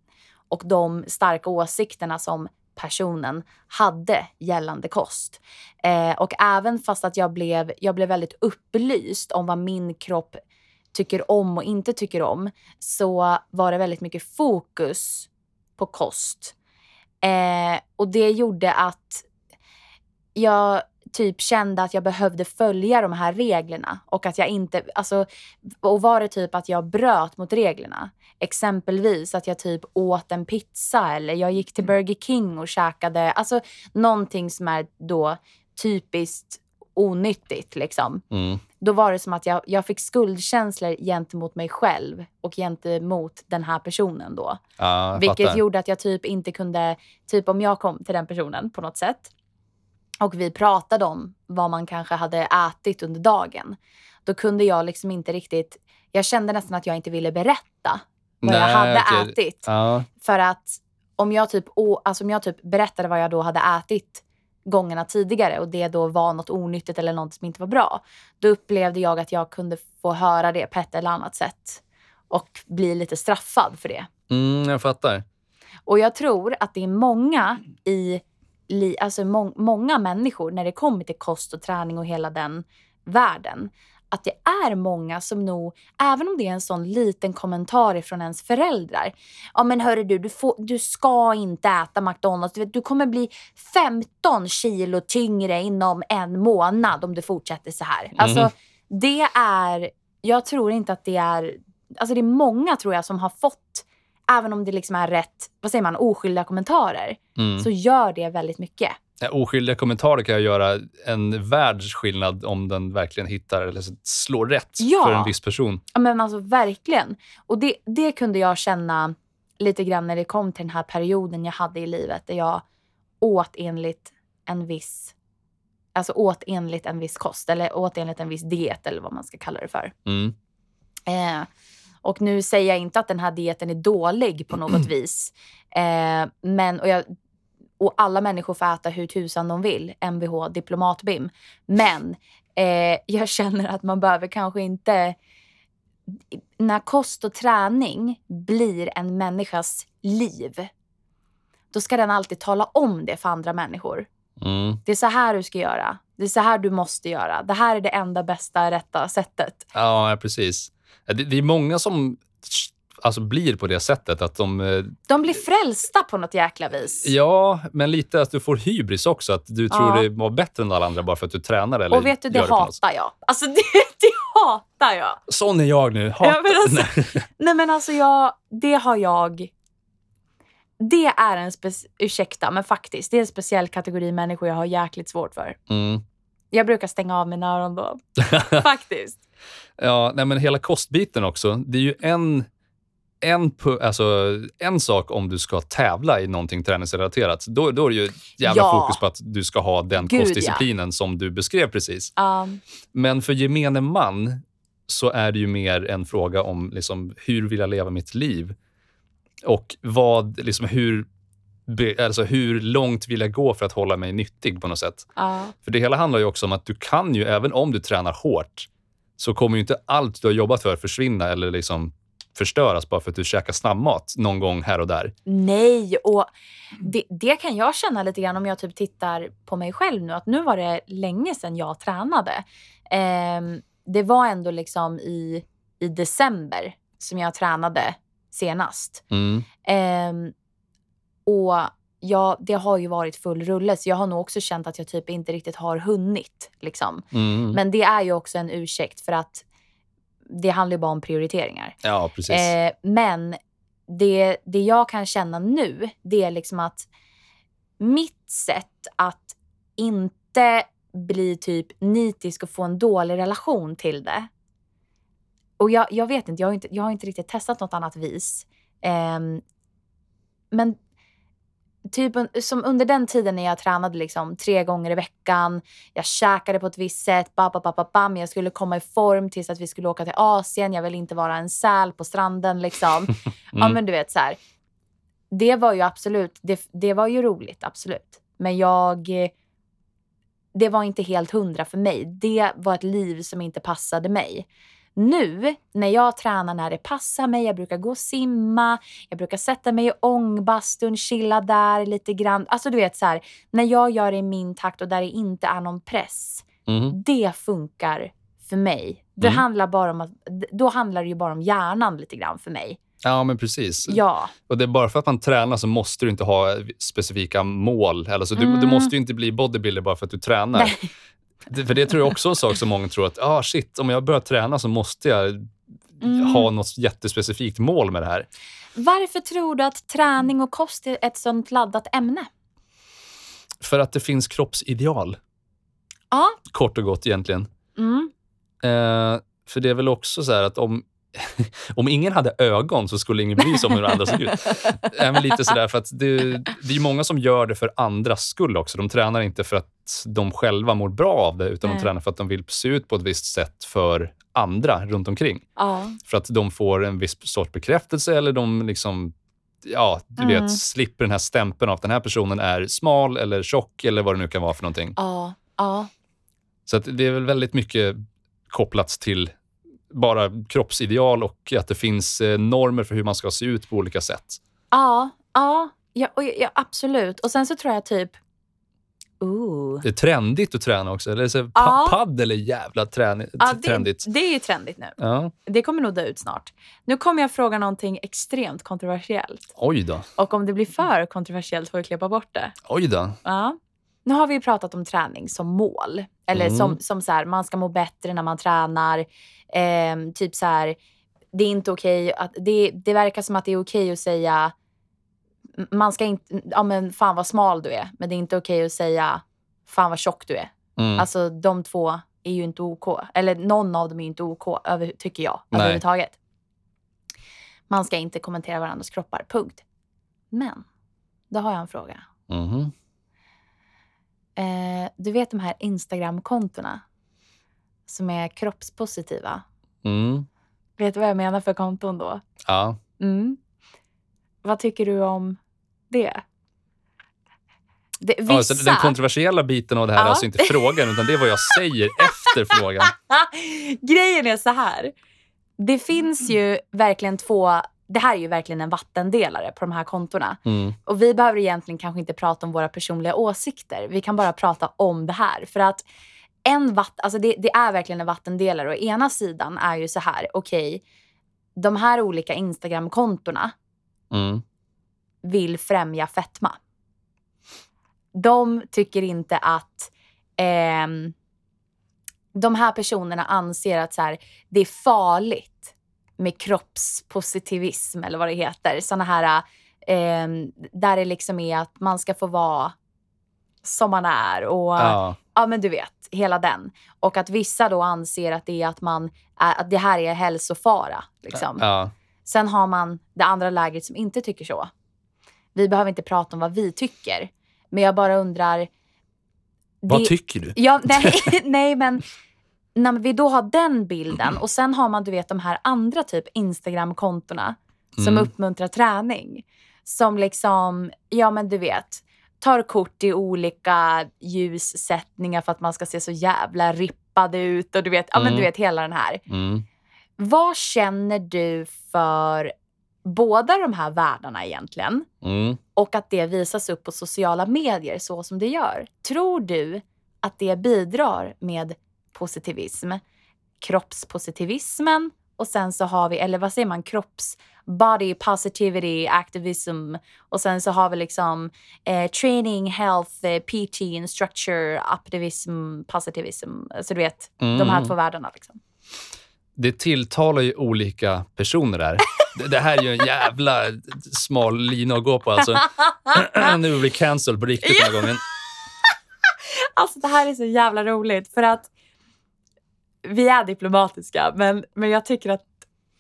och de starka åsikterna som personen hade gällande kost. Eh, och även fast att jag blev, jag blev väldigt upplyst om vad min kropp tycker om och inte tycker om så var det väldigt mycket fokus på kost. Eh, och det gjorde att jag typ kände att jag behövde följa de här reglerna och att jag inte, alltså, och var det typ att jag bröt mot reglerna. Exempelvis att jag typ åt en pizza eller jag gick till Mm. Burger King och käkade, alltså någonting som är då typiskt onyttigt liksom. Mm. Då var det som att jag, jag fick skuldkänslor gentemot mig själv och gentemot den här personen då. Jag Vilket fattar. gjorde att jag typ inte kunde, typ om jag kom till den personen på något sätt och vi pratade om vad man kanske hade ätit under dagen. Då kunde jag liksom inte riktigt, jag kände nästan att jag inte ville berätta vad jag Nej, hade okej. ätit. Ja. För att om jag, typ, alltså om jag typ berättade vad jag då hade ätit gångerna tidigare och det då var något onyttigt eller något som inte var bra. Då upplevde jag att jag kunde få höra det på ett eller annat sätt och bli lite straffad för det. Mm, jag fattar. Och jag tror att det är många i alltså må, många människor när det kommer till kost och träning och hela den världen. Att det är många som nog, även om det är en sån liten kommentar från ens föräldrar. Ja men hörru du, du, får, du ska inte äta McDonalds. Du, vet, du kommer bli 15 kilo tyngre inom en månad om du fortsätter så här. Alltså Mhm. det är, jag tror inte att det är, alltså det är många tror jag som har fått även om det liksom är rätt, vad säger man, oskyldiga kommentarer, Mm. så gör det väldigt mycket. Ja, Oskyldiga kommentarer kan göra en världs skillnad om den verkligen hittar eller slår rätt Ja. för en viss person. Ja, men alltså verkligen. Och det, det kunde jag känna lite grann när det kom till den här perioden jag hade i livet där jag åt enligt en viss, alltså åt enligt en viss kost eller åt enligt en viss diet eller vad man ska kalla det för. Mm. Eh, och nu säger jag inte att den här dieten är dålig på något vis. Eh, men, och, jag, och alla människor får äta hur tusan de vill, Mvh, diplomatbim. Men eh, jag känner att man behöver kanske inte... När kost och träning blir en människas liv, då ska den alltid tala om det för andra människor. Mm. Det är så här du ska göra. Det är så här du måste göra. Det här är det enda bästa, rätta sättet. Ja, precis. Det är många som alltså, blir på det sättet att de... eh, De blir frälsta på något jäkla vis. Ja, men lite att du får hybris också. Att du tror Ja. det var bättre än alla andra bara för att du tränar eller och vet du, det sätt. hatar jag. Alltså det, det hatar jag. Sån är jag nu. Hatar. Ja, men alltså- Nej. Nej men alltså jag, det har jag... Det är en spec- ursäkta, men faktiskt, det är en speciell kategori människor jag har jäkligt svårt för. Mm. Jag brukar stänga av mina öron då. faktiskt. Ja, nej, men hela kostbiten också. Det är ju en, en, alltså, en sak om du ska tävla i någonting träningsrelaterat. Då, då är det ju jävla Ja. fokus på att du ska ha den Gud, ja. kostdisciplinen som du beskrev precis. Um, Men för gemene man så är det ju mer en fråga om liksom, hur vill jag leva mitt liv? Och vad, liksom, hur, alltså, hur långt vill jag gå för att hålla mig nyttig på något sätt? ja. För det hela handlar ju också om att du kan ju, även om du tränar hårt, så kommer ju inte allt du har jobbat för försvinna eller liksom förstöras bara för att du käkar snabbmat någon gång här och där. Nej, och det, det kan jag känna lite grann om jag typ tittar på mig själv nu. Att nu var det länge sedan jag tränade. Ehm, det var ändå liksom i, i december som jag tränade senast. Mm. Ehm, och ja, det har ju varit full rulle, så jag har nog också känt att jag typ inte riktigt har hunnit. Liksom. Mm. Men det är ju också en ursäkt för att det handlar ju bara om prioriteringar. Ja, precis. Eh, men det, det jag kan känna nu, det är liksom att mitt sätt att inte bli typ nitisk och få en dålig relation till det. Och jag, jag vet inte jag, har inte, jag har inte riktigt testat något annat vis. Ehm, men typ som under den tiden när jag tränade liksom tre gånger i veckan. Jag käkade på ett visst sätt. Ba, ba, ba, ba, bam. Jag skulle komma i form tills att vi skulle åka till Asien. Jag ville inte vara en säl på stranden. Liksom. Ja, Mm. men du vet så här. Det var ju absolut, det, det var ju roligt, absolut. Men jag, det var inte helt hundra för mig. Det var ett liv som inte passade mig. Nu när jag tränar när det passar mig, jag brukar gå och simma, jag brukar sätta mig i ångbastun, chilla där lite grann. Alltså du vet så här, när jag gör det i min takt och där det inte är någon press. Mhm. Det funkar för mig. Det Mm. handlar bara om att, då handlar det ju bara om hjärnan lite grann för mig. Ja, men precis. Ja. Och det är bara för att man tränar så måste du inte ha specifika mål. Alltså, du, Mm. du måste ju inte bli bodybuilder bara för att du tränar. Nej. För det tror jag också är en sak som många tror att ah, shit, om jag börjar träna så måste jag Mm. ha något jättespecifikt mål med det här. Varför tror du att träning och kost är ett sånt laddat ämne? För att det finns kroppsideal, Ja. kort och gott egentligen. Mm. Eh, för det är väl också så här att om, om ingen hade ögon så skulle ingen bry sig om hur andra såg ut. Men lite sådär, för att det, det är många som gör det för andras skull också. De tränar inte för att de själva mår bra av det, utan Nej. de tränar för att de vill se ut på ett visst sätt för andra runt omkring. Ja. För att de får en viss sorts bekräftelse eller de liksom Ja, du Mm. vet, slipper den här stämpeln av att den här personen är smal eller tjock eller vad det nu kan vara för någonting. Ja. Ja. Så det är väl väldigt mycket kopplat till bara kroppsideal och att det finns eh, normer för hur man ska se ut på olika sätt. Ja. Ja. Ja, ja, absolut. Och sen så tror jag typ... Ooh. Det är trendigt att träna också. Eller så, Ja. Paddel är jävla träni- Ja, det, trendigt. det är ju trendigt nu. Ja. Det kommer nog dö ut snart. Nu kommer jag fråga någonting extremt kontroversiellt. Oj då. Och om det blir för kontroversiellt får vi klippa bort det. Oj då. Ja. Nu har vi ju pratat om träning som mål. Eller Mm. som, som så här, man ska må bättre när man tränar. Ehm, typ så här, det är inte okej att, det, det verkar som att det är okej att säga, man ska inte, ja men fan vad smal du är. Men det är inte okej att säga, fan vad tjock du är. Mm. Alltså de två är ju inte OK. Eller någon av dem är ju inte OK, över, tycker jag, Nej. överhuvudtaget. Man ska inte kommentera varandras kroppar, punkt. Men, då har jag en fråga. Mhm. Eh, du vet de här Instagram-kontona som är kroppspositiva. Mm. Vet du vad jag menar för konton då? Ja. Mm. Vad tycker du om det? det Ja, vissa... så den kontroversiella biten av det här är Ja. alltså inte frågan, utan det är vad jag säger efter frågan. Grejen är så här. Det finns ju verkligen två... Det här är ju verkligen en vattendelare på de här kontona. Mm. Och vi behöver egentligen kanske inte prata om våra personliga åsikter. Vi kan bara prata om det här. För att en vatt, alltså det, det är verkligen en vattendelare. Och ena sidan är ju så här, okej, de här olika Instagram-kontona Mm. vill främja fetma. De tycker inte att ehm, de här personerna anser att så här, det är farligt med kroppspositivism eller vad det heter. Såna här ehm, där det liksom är att man ska få vara som man är och ja. Ja. men du vet, hela den. Och att vissa då anser att det är att man att det här är hälsofara. Liksom. Ja. Sen har man det andra lägret som inte tycker så. Vi behöver inte prata om vad vi tycker. Men jag bara undrar... Vad det- tycker du? Ja, nej, nej, men när vi då har den bilden och sen har man du vet de här andra typ Instagram-kontona som Mm. uppmuntrar träning. Som liksom, ja men du vet, tar kort i olika ljussättningar för att man ska se så jävla rippad ut och du vet, ja men Mm. du vet hela den här. Mm. Vad känner du för båda de här världarna egentligen? Mm. Och att det visas upp på sociala medier så som det gör. Tror du att det bidrar med positivism? Kroppspositivismen och sen så har vi, eller vad säger man, kropps body positivity activism och sen så har vi liksom eh, training, health, eh, PT, instructure, optimism, positivism. Så du vet, de här Mm. två världarna liksom. Det tilltalar ju olika personer där. Det, det här är ju en jävla smal lina att gå på alltså. nu blir vi cancelled på riktigt den här gången. Alltså det här är så jävla roligt för att vi är diplomatiska men, men jag tycker att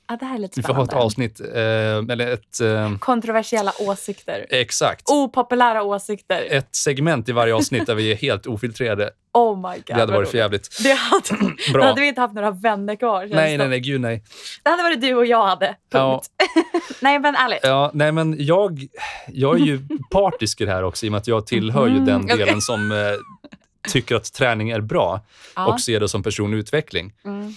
ja, det här är lite Vi får ha ett spännande. avsnitt, eh, eller ett... Eh, Kontroversiella åsikter. exakt. Opopulära åsikter. Ett segment i varje avsnitt där vi är helt ofiltrerade. Oh my god. Det hade varit för jävligt. Det hade, då hade vi inte haft några vänner kvar. Nej, nej, nej, gud nej. Det hade varit du och jag hade. Ja. Punkt. nej men ärligt. Ja, nej, men jag, jag är ju partisk i det här också i och med att jag tillhör ju Mhm, den delen som eh, tycker att träning är bra Ja. och ser det som personlig utveckling. Mm.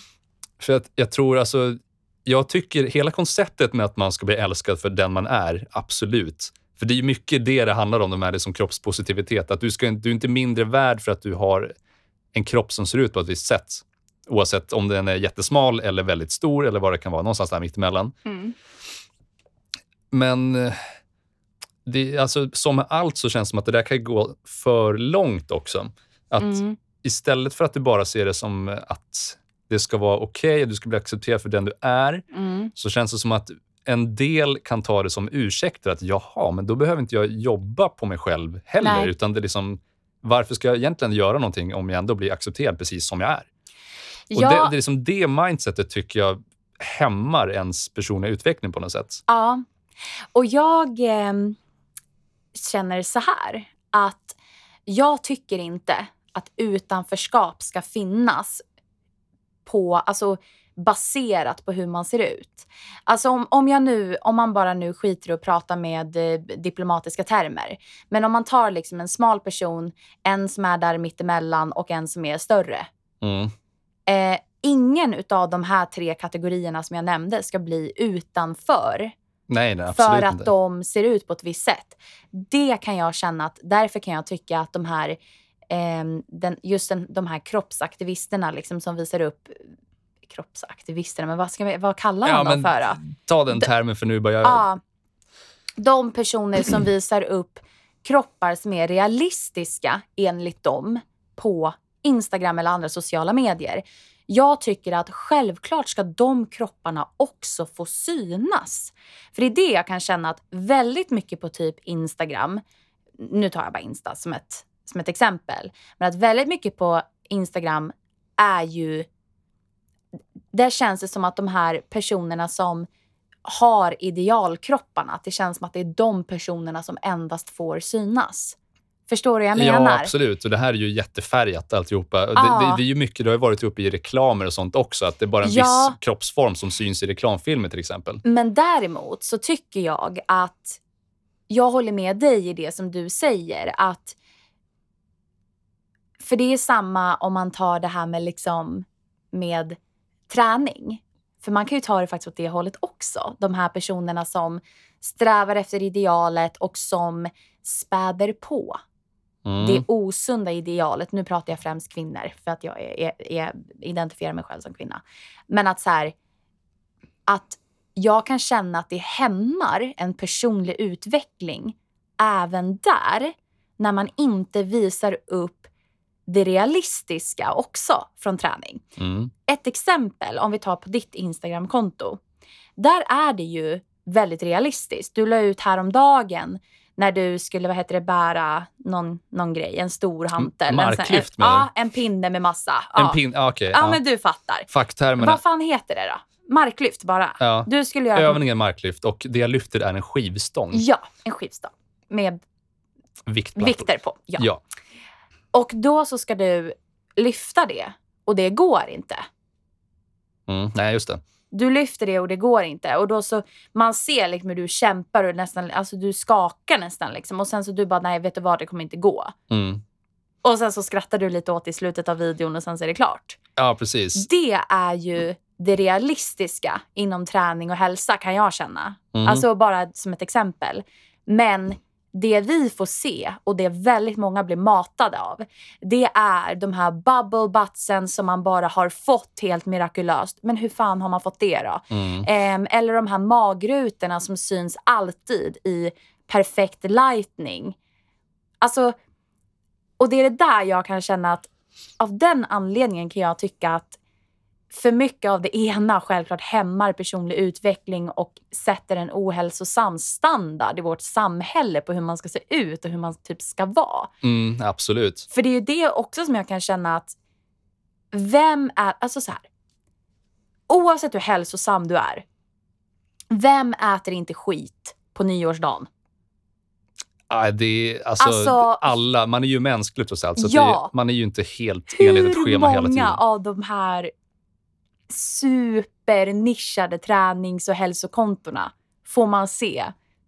För att jag tror alltså, jag tycker hela konceptet med att man ska bli älskad för den man är, absolut. För det är mycket det det handlar om, de här liksom kroppspositivitet. Att du, ska, du är inte mindre värd för att du har en kropp som ser ut på ett visst sätt. Oavsett om den är jättesmal eller väldigt stor eller vad det kan vara. Någonstans där mittemellan. Mm. Men eh, det, alltså, som med allt så känns det som att det där kan gå för långt också. Att Mm. istället för att du bara ser det som att det ska vara okej och du ska bli accepterad för den du är, Mm. så känns det som att en del kan ta det som ursäkter. Att jaha, men då behöver inte jag jobba på mig själv heller. Nej. Utan det är liksom, varför ska jag egentligen göra någonting om jag ändå blir accepterad precis som jag är? Och Ja, det, det, är liksom det mindsetet tycker jag hämmar ens personliga utveckling på något sätt. Ja. Och jag eh, känner så här att jag tycker inte att utanförskap ska finnas på, alltså baserat på hur man ser ut. Alltså om, om, jag nu, om man bara nu skiter i att prata med eh, diplomatiska termer. Men om man tar liksom en smal person, en som är där mittemellan och en som är större. Mm. Eh, ingen av de här tre kategorierna som jag nämnde ska bli utanför Nej, nej, för att inte. de ser ut på ett visst sätt. Det kan jag känna att, därför kan jag tycka att de här, den, just den, de här kroppsaktivisterna liksom som visar upp kroppsaktivisterna, men vad, ska vi, vad kallar man dem för då? Ta den termen för nu börjar jag... Ja, de personer som visar upp kroppar som är realistiska enligt dem på Instagram eller andra sociala medier. Jag tycker att självklart ska de kropparna också få synas. För det är det jag kan känna att väldigt mycket på typ Instagram, nu tar jag bara Insta som ett, som ett exempel, men att väldigt mycket på Instagram är ju, där känns det som att de här personerna som har idealkropparna, att det känns som att det är de personerna som endast får synas. Förstår du vad jag menar? Ja, absolut. Och det här är ju jättefärgat alltihopa. Det, Ja. det, det är ju mycket, det har ju varit uppe i reklamer och sånt också, att det är bara en Ja. viss kroppsform som syns i reklamfilmer till exempel. Men däremot så tycker jag att jag håller med dig i det som du säger. att För det är samma om man tar det här med, liksom, med träning. För man kan ju ta det faktiskt åt det hållet också. De här personerna som strävar efter idealet och som späder på Mm. det osunda idealet. Nu pratar jag främst kvinnor för att jag är, är, är, identifierar mig själv som kvinna. Men att så här, att jag kan känna att det hämmar en personlig utveckling även där när man inte visar upp det realistiska också från träning. Mm. Ett exempel, om vi tar på ditt Instagramkonto. Där är det ju väldigt realistiskt. Du la ut häromdagen när du skulle vad heter det, bära någon, någon grej, en stor hantel. En marklyft, en, du? Ja, en pinne med massa. En Ja, pin... ah, Okej, ja, ja. men du fattar. Facktermerna. Vad fan heter det då? Marklyft bara. Ja. Du skulle göra... Övningen marklyft och det jag lyfter är en skivstång. Ja, en skivstång med Viktplattor. vikter på. Ja. Ja. Och då så ska du lyfta det och det går inte. Mm. Nej, just det. Du lyfter det och det går inte. Och då så, man ser liksom hur du kämpar och nästan, alltså du skakar nästan liksom. Och sen så du bara, nej vet du vad, det kommer inte gå. Mm. Och sen så skrattar du lite åt i slutet av videon och sen så är det klart. Ja, precis. Det är ju det realistiska inom träning och hälsa kan jag känna. Mhm. Alltså bara som ett exempel. Men det vi får se och det väldigt många blir matade av, det är de här bubble buttsen som man bara har fått helt mirakulöst. Men hur fan har man fått det då? Mm. Ehm, eller de här magrutorna som syns alltid i perfekt lightning. Alltså, och det är det där jag kan känna att av den anledningen kan jag tycka att för mycket av det ena självklart hämmar personlig utveckling och sätter en ohälsosam standard i vårt samhälle på hur man ska se ut och hur man typ ska vara. Mm, absolut. För det är ju det också som jag kan känna att vem är, alltså så här. Oavsett hur hälsosam du är, vem äter inte skit på nyårsdagen? Ah, det är, alltså, Alltså- alla, man är ju mänsklig trots allt, så Ja. det, man är ju inte helt enligt ett Hur schema hela tiden. många av de här supernischade tränings och hälsokontona får man se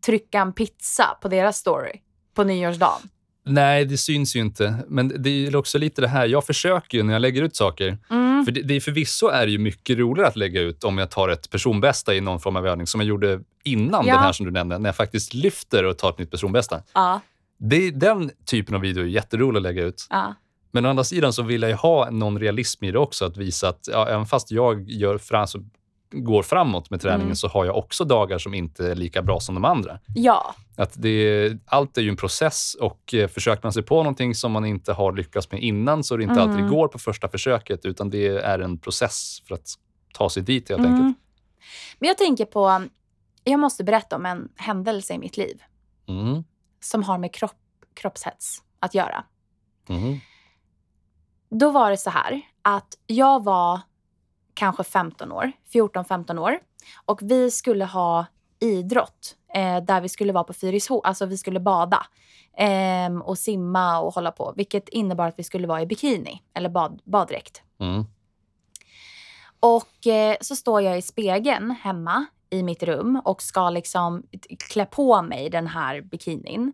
trycka en pizza på deras story på nyårsdagen? Nej, det syns ju inte. Men det är också lite det här, jag försöker ju när jag lägger ut saker. Mm. För det, det är förvisso är det ju mycket roligare att lägga ut om jag tar ett personbästa i någon form av övning som jag gjorde innan Ja. den här som du nämnde, när jag faktiskt lyfter och tar ett nytt personbästa. Ja, Det, den typen av video är jätterolig att lägga ut. ja. Men å andra sidan så vill jag ju ha någon realism i det också. Att visa att ja, även fast jag gör fram, så går framåt med träningen Mm. så har jag också dagar som inte är lika bra som de andra. ja. Att det, allt är ju en process och eh, försöker man sig på någonting som man inte har lyckats med innan så är det inte alltid det Mm. går på första försöket utan det är en process för att ta sig dit helt Mm. enkelt. Men jag tänker på, jag måste berätta om en händelse i mitt liv Mm. som har med kropp, kroppshets att göra. Mm. Då var det så här att jag var kanske 15 år, 14-15 år och vi skulle ha idrott eh, där vi skulle vara på Fyrisho, alltså vi skulle bada ehm, och simma och hålla på, vilket innebar att vi skulle vara i bikini eller bad, baddräkt. Mm. Och eh, så står jag i spegeln hemma i mitt rum och ska liksom klä på mig den här bikinin.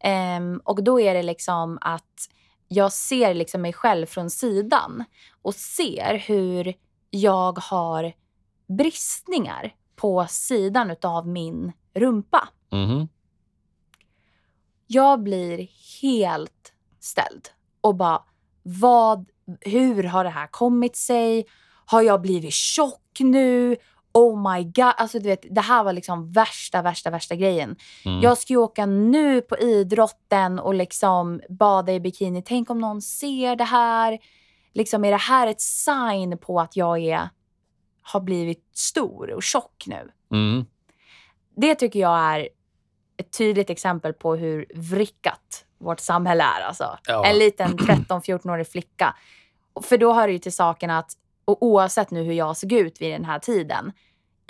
Ehm, och då är det liksom att jag ser liksom mig själv från sidan och ser hur jag har bristningar på sidan av min rumpa. Mhm. Jag blir helt ställd och bara, vad, hur har det här kommit sig? Har jag blivit tjock nu? Oh my god. Alltså du vet, det här var liksom värsta, värsta, värsta grejen. Mm. Jag ska ju åka nu på idrotten och liksom bada i bikini. Tänk om någon ser det här. Liksom, är det här ett sign på att jag är, har blivit stor och tjock nu? Mm. Det tycker jag är ett tydligt exempel på hur vrickat vårt samhälle är. Alltså. Ja. En liten 13-14-årig flicka. För då hör det ju till saken att, och oavsett nu hur jag såg ut vid den här tiden,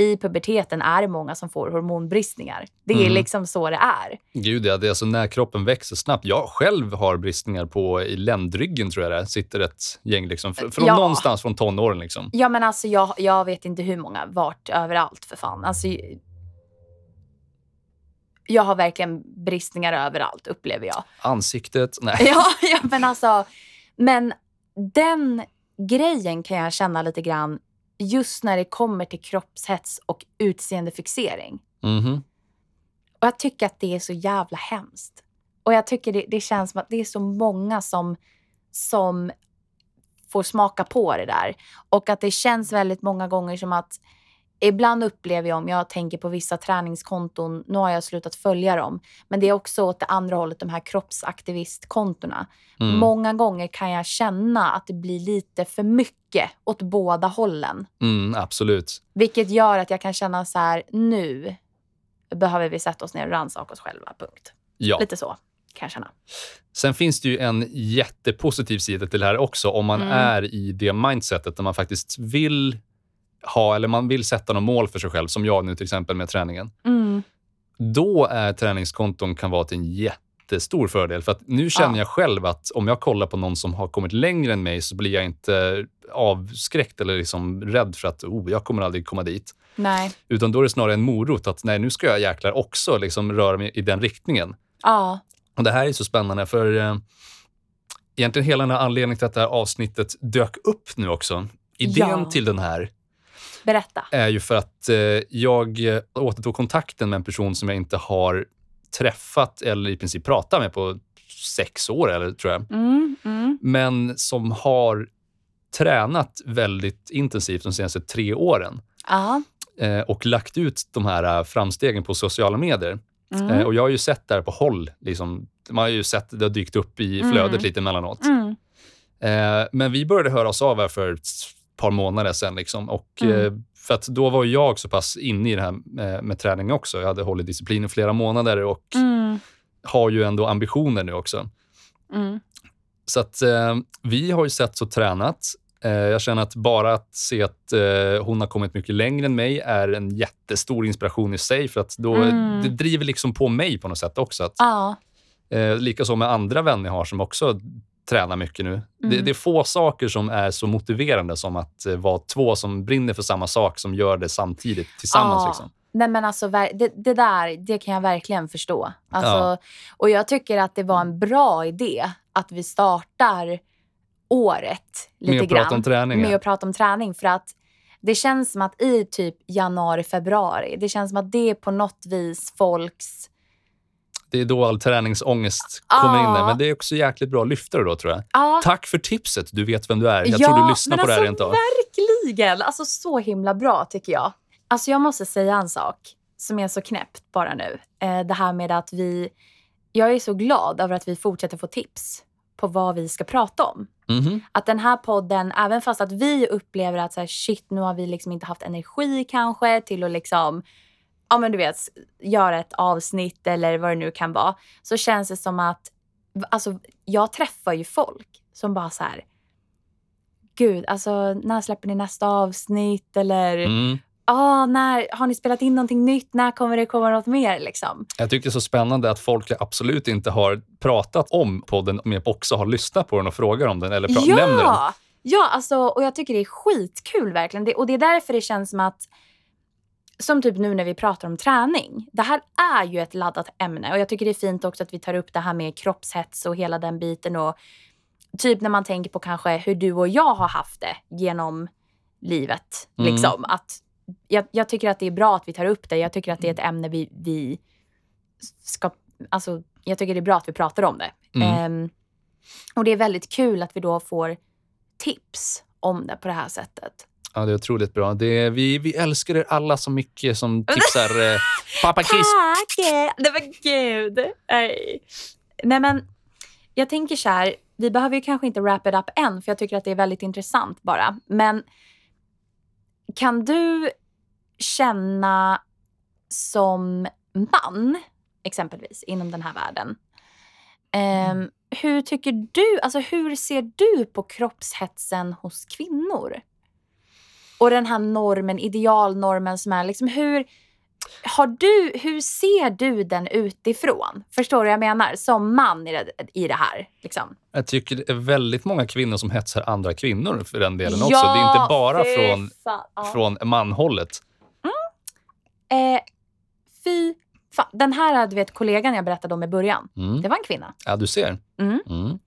i puberteten är det många som får hormonbristningar. Det är Mm. liksom så det är. Gud ja, det är alltså när kroppen växer snabbt. Jag själv har bristningar på i ländryggen tror jag det sitter ett gäng liksom. Fr- Från Ja. någonstans från tonåren liksom. Ja men alltså jag, jag vet inte hur många, vart, överallt för fan. Alltså, jag har verkligen bristningar överallt upplever jag. Ansiktet, nej. Ja, ja men alltså. Men den grejen kan jag känna lite grann just när det kommer till kroppshets och utseendefixering. Mhm. Och jag tycker att det är så jävla hemskt. Och jag tycker det, det känns som att det är så många som, som får smaka på det där. Och att det känns väldigt många gånger som att Ibland upplever jag, om jag tänker på vissa träningskonton, nu har jag slutat följa dem, men det är också åt det andra hållet, de här kroppsaktivistkontona. Mm. Många gånger kan jag känna att det blir lite för mycket åt båda hållen. Mm, absolut. Vilket gör att jag kan känna så här, nu behöver vi sätta oss ner och rannsaka oss själva, punkt. Ja. Lite så kan jag känna. Sen finns det ju en jättepositiv sida till det här också. Om man Mm. är i det mindsetet där man faktiskt vill ha, eller man vill sätta något mål för sig själv, som jag nu till exempel med träningen. Mm. Då är träningskonton kan vara till en jättestor fördel. För att nu känner Ja. jag själv att om jag kollar på någon som har kommit längre än mig så blir jag inte avskräckt eller liksom rädd för att oh, jag kommer aldrig komma dit. Nej. Utan då är det snarare en morot att nej, nu ska jag jäklar också liksom röra mig i den riktningen. Ja. Och Det här är så spännande för eh, egentligen hela den här anledningen till att det här avsnittet dök upp nu också. Idén Ja. till den här Berätta. är ju för att eh, jag återtog kontakten med en person som jag inte har träffat eller i princip pratat med på sex år, eller tror jag. Mm. Mm. Men som har tränat väldigt intensivt de senaste tre åren Ja. eh, och lagt ut de här eh, framstegen på sociala medier. Mm. Eh, och jag har ju sett det här på håll. Liksom, man har ju sett det har dykt upp i flödet Mm. lite emellanåt. Mm. Eh, men vi började höra oss av här för par månader sedan. Liksom, och, Mm. eh, för att då var jag så pass inne i det här med, med träning också. Jag hade hållit disciplin i flera månader och Mm. har ju ändå ambitioner nu också. Mm. Så att eh, vi har ju sett och tränat. Eh, jag känner att bara att se att eh, hon har kommit mycket längre än mig är en jättestor inspiration i sig. För att då, Mm. det driver liksom på mig på något sätt också. Att, Ja. Eh, Likaså med andra vänner jag har som också tränar mycket nu. Det, Mm. det är få saker som är så motiverande som att eh, vara två som brinner för samma sak som gör det samtidigt tillsammans. Ja. Liksom. Nej men alltså det, det där, det kan jag verkligen förstå. Alltså, Ja. Och jag tycker att det var en bra idé att vi startar året lite Med att grann. prata om träning. med att prata om träning. För att det känns som att i typ januari, februari, det känns som att det är på något vis folks... Det är då all träningsångest kommer in där. Men det är också jäkligt bra lyftare då, tror jag. Ja, Tack för tipset. Du vet vem du är. Jag ja, tror du lyssnar på det här alltså, rent av. Verkligen! Alltså så himla bra tycker jag. Alltså jag måste säga en sak som är så knäppt bara nu. Eh, det här med att vi... Jag är så glad över att vi fortsätter få tips på vad vi ska prata om. Mhm. Att den här podden, även fast att vi upplever att så här, shit, nu har vi liksom inte haft energi kanske till att liksom, ja men du vet, göra ett avsnitt eller vad det nu kan vara. Så känns det som att, alltså jag träffar ju folk som bara så här, gud, alltså när släpper ni nästa avsnitt? Eller, Mm. ah, när, har ni spelat in någonting nytt? När kommer det komma något mer liksom? Jag tycker det är så spännande att folk absolut inte har pratat om podden, men också har lyssnat på den och frågar om den eller pra- nämner den. Ja! Ja, alltså, och jag tycker det är skitkul verkligen. Det, och det är därför det känns som att, som typ nu när vi pratar om träning. Det här är ju ett laddat ämne och jag tycker det är fint också att vi tar upp det här med kroppshets och hela den biten och typ när man tänker på kanske hur du och jag har haft det genom livet. Mm. Liksom. Att jag, jag tycker att det är bra att vi tar upp det. Jag tycker att det är ett ämne vi, vi ska... Alltså, jag tycker det är bra att vi pratar om det. Mm. Ehm, och det är väldigt kul att vi då får tips om det på det här sättet. Ja, det är otroligt bra. Det vi, vi älskar er alla så mycket som tipsar. eh, Pappa Chris. Tack! Nej men gud. Nej. Nej men, jag tänker så här, vi behöver ju kanske inte wrap it up än för jag tycker att det är väldigt intressant bara. Men kan du känna som man, exempelvis, inom den här världen. ehm, hur tycker du, alltså hur ser du på kroppshetsen hos kvinnor? Och den här normen, idealnormen som är liksom hur, har du, hur ser du den utifrån? Förstår du vad jag menar? Som man i det, i det här. Liksom. Jag tycker det är väldigt många kvinnor som hetsar andra kvinnor för den delen också. Ja, det är inte bara från. Ja. från manhållet. Eh, fy fan. Den här du vet, kollegan jag berättade om i början, Mm. det var en kvinna. Ja, du ser. Mm. Mm.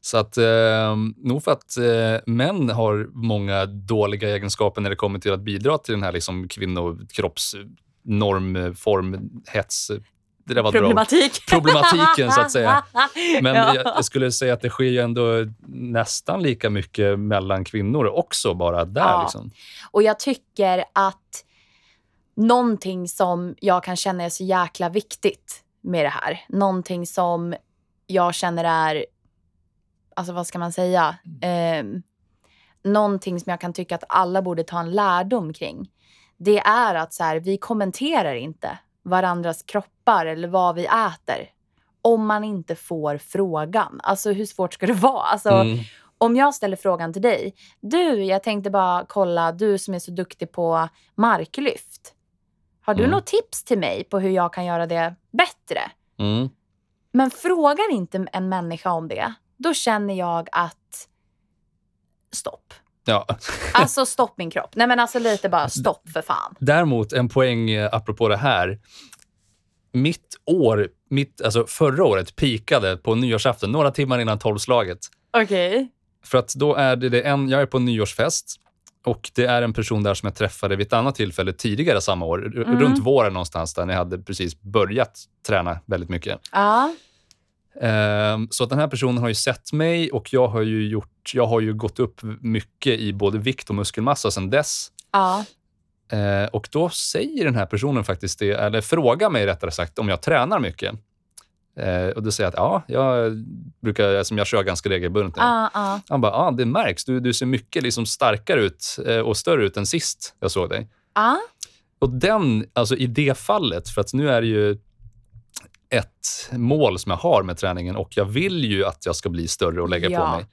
Så att, eh, nog för att eh, män har många dåliga egenskaper när det kommer till att bidra till den här liksom, kvinnokroppsnorm, form, hets. Det där var ett bra ord. problematik. Problematiken, så att säga. Men Ja. jag, jag skulle säga att det sker ju ändå nästan lika mycket mellan kvinnor också, bara där. Ja. Liksom. Och jag tycker att någonting som jag kan känna är så jäkla viktigt med det här, någonting som jag känner är, alltså vad ska man säga, eh, någonting som jag kan tycka att alla borde ta en lärdom kring. Det är att så här, vi kommenterar inte varandras kroppar eller vad vi äter om man inte får frågan. Alltså hur svårt ska det vara? Alltså, Mm. om jag ställer frågan till dig. Du, jag tänkte bara kolla, du som är så duktig på marklyft. Har du Mm. något tips till mig på hur jag kan göra det bättre? Mm. Men frågar inte en människa om det, då känner jag att stopp. Ja. Alltså stopp min kropp. Nej men alltså lite bara stopp för fan. Däremot, en poäng eh, apropå det här. Mitt år, mitt, alltså förra året, pikade på nyårsafton, några timmar innan tolvslaget. Okej. För att då är det, det en, jag är på en nyårsfest och det är en person där som jag träffade vid ett annat tillfälle tidigare samma år. Mm. Runt våren någonstans där när jag hade precis börjat träna väldigt mycket. Ja. Ehm, så att den här personen har ju sett mig och jag har ju, gjort, jag har ju gått upp mycket i både vikt och muskelmassa sedan dess. Ja. Eh, och då säger den här personen faktiskt det, eller frågar mig rättare sagt om jag tränar mycket. Eh, och då säger jag att ja, jag brukar, som jag kör ganska regelbundet nu. Ja. Ja. Han bara, ja det märks. Du, du ser mycket liksom starkare ut eh, och större ut än sist jag såg dig. Ja. Och den, alltså i det fallet, för att nu är det ju ett mål som jag har med träningen och jag vill ju att jag ska bli större och lägga Ja. på mig.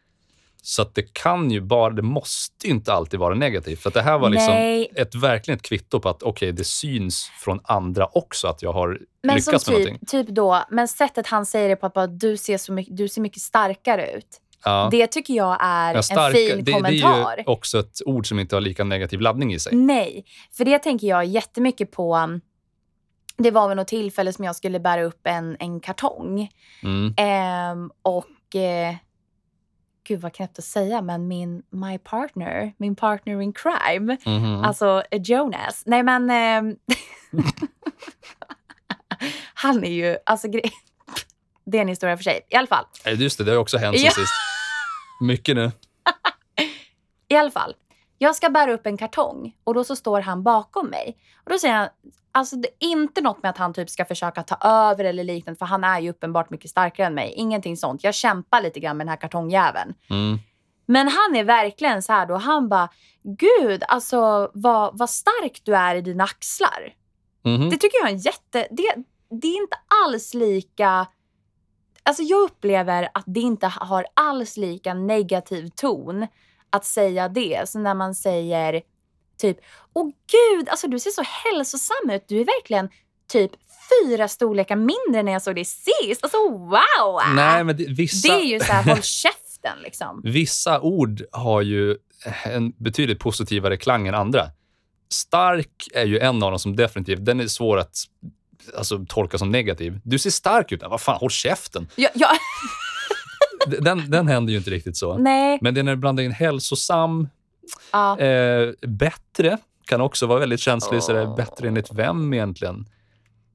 Så att det kan ju bara, det måste ju inte alltid vara negativt. För det här var liksom Nej. ett verkligen ett kvitto på att okej, det syns från andra också att jag har Men lyckats med typ, någonting. typ då, men sättet han säger det på att bara, du ser så mycket, du ser mycket starkare ut. Ja. Det tycker jag är Ja, starka- en fin det, det kommentar. är ju också ett ord som inte har lika negativ laddning i sig. Nej, för det tänker jag jättemycket på det var vid något tillfälle som jag skulle bära upp en, en kartong. Mm. Ehm, och eh, gud vad knäppt att säga, men min my partner, min partner in crime, Mhm. alltså eh, Jonas. Nej men ehm, han är ju, alltså det är en historia för sig. I alla fall. Eh, Just det, det har också hänt sen sist. Mycket nu. I alla fall. Jag ska bära upp en kartong och då så står han bakom mig. Och då säger han, alltså det är inte något med att han typ ska försöka ta över eller liknande för han är ju uppenbart mycket starkare än mig. Ingenting sånt. Jag kämpar lite grann med den här kartongjäveln. Mm. Men han är verkligen så här då, han bara, gud alltså vad, vad stark du är i dina axlar. Mhm. Det tycker jag är en jätte, det, det är inte alls lika, alltså jag upplever att det inte har alls lika negativ ton att säga det. Så när man säger typ, åh gud, alltså du ser så hälsosam ut, du är verkligen typ fyra storlekar mindre när jag såg dig sist. Alltså wow! Nej, men det, vissa, Det är ju så här, håll käften liksom. vissa ord har ju en betydligt positivare klang än andra. Stark är ju en av dem som definitivt, den är svår att alltså, tolka som negativ. Du ser stark ut. Vad fan, håll käften. Ja, ja, Den, den händer ju inte riktigt så. nej. Men det är när du blandar in hälsosam, Ja. eh, bättre kan också vara väldigt känslig. Så det är bättre enligt vem egentligen?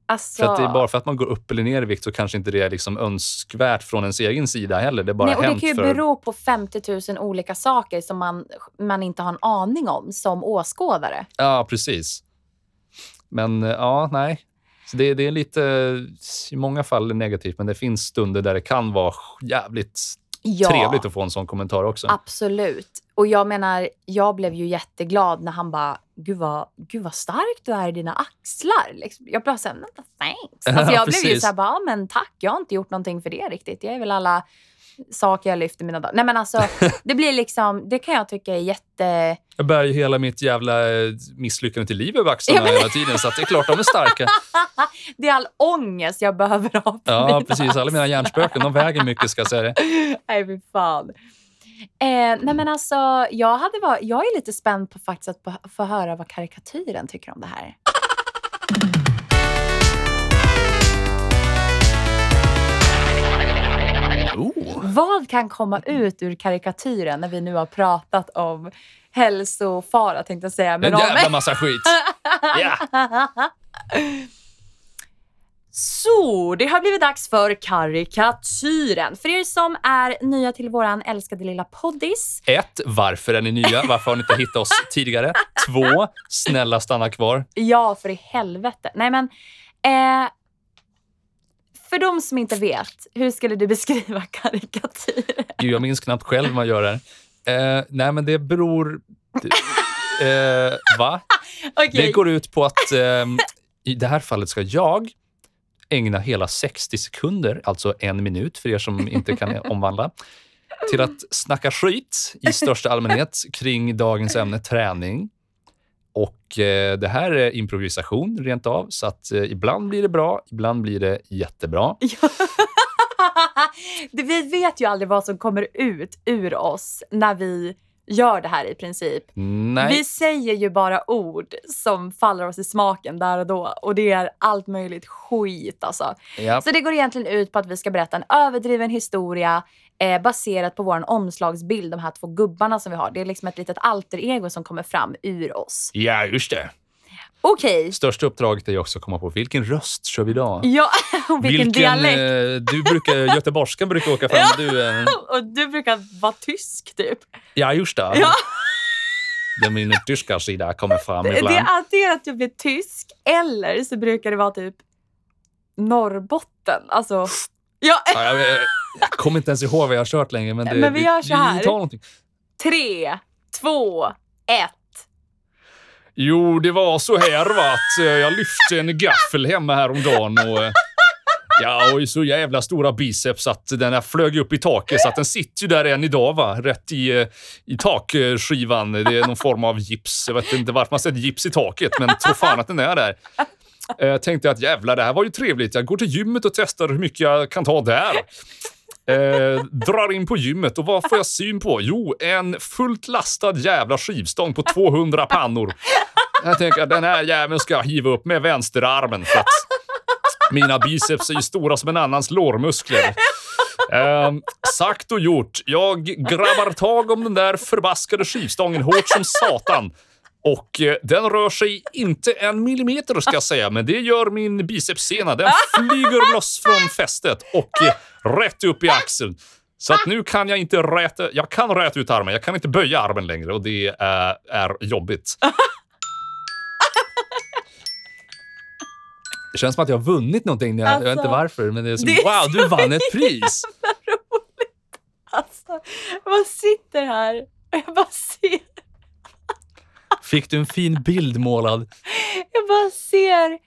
Alltså, För att det är bara för att man går upp eller ner i vikt så kanske inte det är liksom önskvärt från ens egen sida heller. Det bara nej, och det kan ju för... bero på 50 000 olika saker som man, man inte har en aning om som åskådare. Ja, precis. Men eh, ja, nej. Så det, det är lite, i många fall negativt, men det finns stunder där det kan vara jävligt Ja, trevligt att få en sån kommentar också. absolut. Och jag menar, jag blev ju jätteglad när han bara, gud vad, gud vad stark du är i dina axlar. Liksom. Jag bara såhär, thanks. Alltså Ja, jag blev ju såhär, bara, men tack, jag har inte gjort någonting för det riktigt. Jag är väl alla saker jag lyfter mina dagar. Nej men alltså, det blir liksom, det kan jag tycka är jätte... Jag bär ju hela mitt jävla eh, misslyckande till liv över axlarna Ja, men- hela tiden, så det är klart de är starka. Det är all ångest jag behöver ha på Ja, mina precis. Alla mina hjärnspöken, de väger mycket, ska jag säga det. Nej, fy fan. Eh, nej men alltså, jag, hade var, jag är lite spänd på faktiskt att få höra vad karikatyren tycker om det här. Vad kan komma ut ur karikatyren när vi nu har pratat om hälsofara tänkte jag säga. Men En jävla massa skit. Så, det har blivit dags för karikatyren. För er som är nya till våran älskade lilla poddis. Ett, varför är ni nya? Varför har ni inte hittat oss tidigare? Två, snälla stanna kvar. Ja, för i helvete. Nej men, eh, för de som inte vet, hur skulle du beskriva karikatyren? Gud, jag minns knappt själv hur man gör här. Eh, nej, men det beror... Eh, va? Okej, Det går ut på att ehm, i det här fallet ska jag ägna hela 60 sekunder, alltså en minut för er som inte kan omvandla, till att snacka skit i största allmänhet kring dagens ämne träning. Och eh, det här är improvisation rent av, så att eh, ibland blir det bra, ibland blir det jättebra. Det- vi vet ju aldrig vad som kommer ut ur oss när vi gör det här i princip. Nej, Vi säger ju bara ord som faller oss i smaken där och då och det är allt möjligt skit alltså. ja, Så det går egentligen ut på att vi ska berätta en överdriven historia eh, baserat på vår omslagsbild, de här två gubbarna som vi har. Det är liksom ett litet alter ego som kommer fram ur oss. ja, just det. Okej. Största uppdraget är också att komma på vilken röst kör vi idag? Ja, och vilken, dialekt. eh, du brukar, göteborgskan brukar åka fram. Du, eh, Och du brukar vara tysk typ. ja, just det. Ja. Där min tyska sida kommer fram Det ibland. är antingen att jag blir tysk eller så brukar det vara typ Norrbotten. Alltså, ja, Ja, jag, jag kommer inte ens ihåg vad jag har kört längre. Men, det, Men vi gör så här. Vi tar någonting. tre, två, ett. Jo, det var så här va, att eh, jag lyfte en gaffel hemma häromdagen och eh, Ja, och så jävla stora biceps att den här flög upp i taket så att den sitter ju där än idag va, rätt i, eh, i takskivan. Det är någon form av gips. Jag vet inte varför man sätter gips i taket, men tro fan att den är där. Eh, Jag tänkte att jävlar, det här var ju trevligt. Jag går till gymmet och testar hur mycket jag kan ta där. Eh, drar in på gymmet och vad får jag syn på? Jo, en fullt lastad jävla skivstång på 200 pannor. Jag tänker att den här jäveln ska jag hiva upp med vänsterarmen för att Mina biceps är ju stora som en annans lårmuskler. Eh, sagt och gjort. Jag grabbar tag om den där förbaskade skivstången hårt som satan. Och eh, den rör sig inte en millimeter ska jag säga, men det gör min bicepssena. Den flyger loss från fästet och eh, rätt upp i axeln. Så att nu kan jag inte räta, jag kan räta ut armen, jag kan inte böja armen längre och det är, är jobbigt. Det känns som att jag har vunnit någonting. Jag, jag vet inte Alltså, varför, men det är som det är wow, du vann ett pris. Alltså, jag bara sitter här och jag bara ser, Fick du en fin bild målad? jag bara ser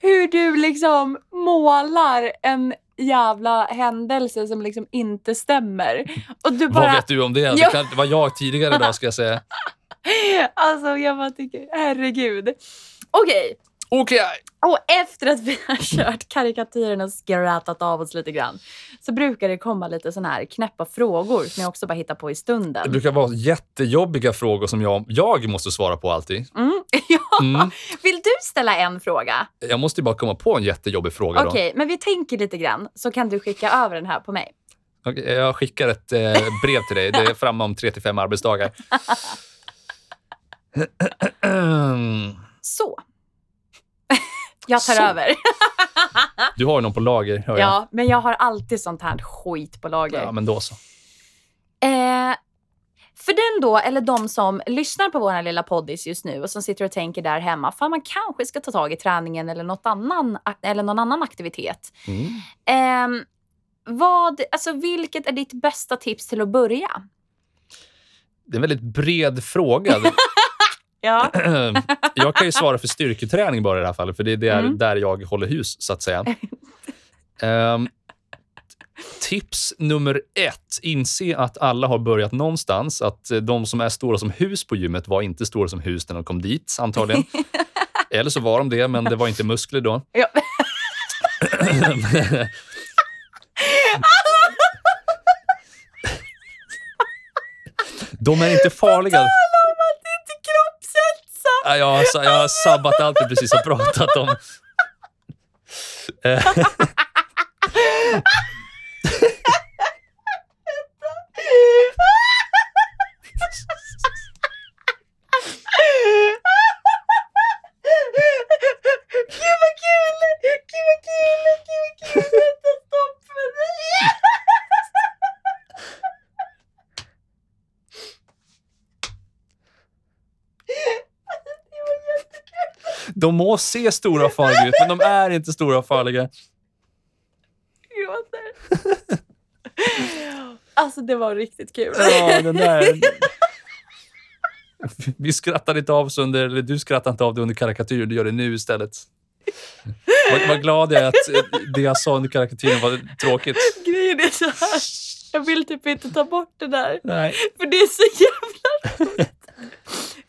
hur du liksom målar en jävla händelse som liksom inte stämmer. Och du bara... Vad vet du om det? Det, kan, det var jag tidigare idag ska jag säga. Alltså jag bara tycker, herregud. Okej, Okej, och efter att vi har kört karikatyren och skrattat av oss lite grann så brukar det komma lite såna här knäppa frågor som jag också bara hittar på i det stunden. brukar vara jättejobbiga frågor som jag, jag måste svara på alltid. Mm. Ja. Mm. Vill du ställa en fråga? Jag måste ju bara komma på en jättejobbig fråga. Okej, men vi tänker lite grann så kan du skicka över den här på mig. Okej, Jag skickar ett eh, brev till dig. Det är framme om 3 till 5 arbetsdagar. Så. Jag tar Så. över. Du har ju någon på lager, hör jag. Ja, men jag har alltid sånt här skit på lager. Ja, men då så. Eh, för den då, eller de som lyssnar på vår lilla poddis just nu och som sitter och tänker där hemma, fan man kanske ska ta tag i träningen eller, något annan, eller någon annan aktivitet. Mm. Eh, vad, alltså vilket är ditt bästa tips till att börja? Det är en väldigt bred fråga. Ja. jag kan ju svara för styrketräning bara i det här fallet, för det är där, Mm. där jag håller hus, så att säga. Ehm, tips nummer ett. Inse att alla har börjat någonstans. Att eh, de som är stora som hus på gymmet var inte stora som hus när de kom dit, antagligen. Eller så var de det, men det var inte muskler då. Ja. De är inte farliga. Jag har, jag har sabbat allt vi precis har pratat om. Eh, Gud vad kul! Gud vad kul! Gud vad kul! Vänta, stopp! Det var jättekul. De må se stora och farliga ut, men de är inte stora och farliga. gråter. Alltså det var riktigt kul. Ja, den där... Vi skrattade inte av oss under, eller du skrattade inte av det under karikatyr, du gör det nu istället. Vad, vad glad jag är att eh, det jag sa under karikatyren var tråkigt. Grejen är så här. Jag vill typ inte ta bort det där. Nej, För det är så jävla.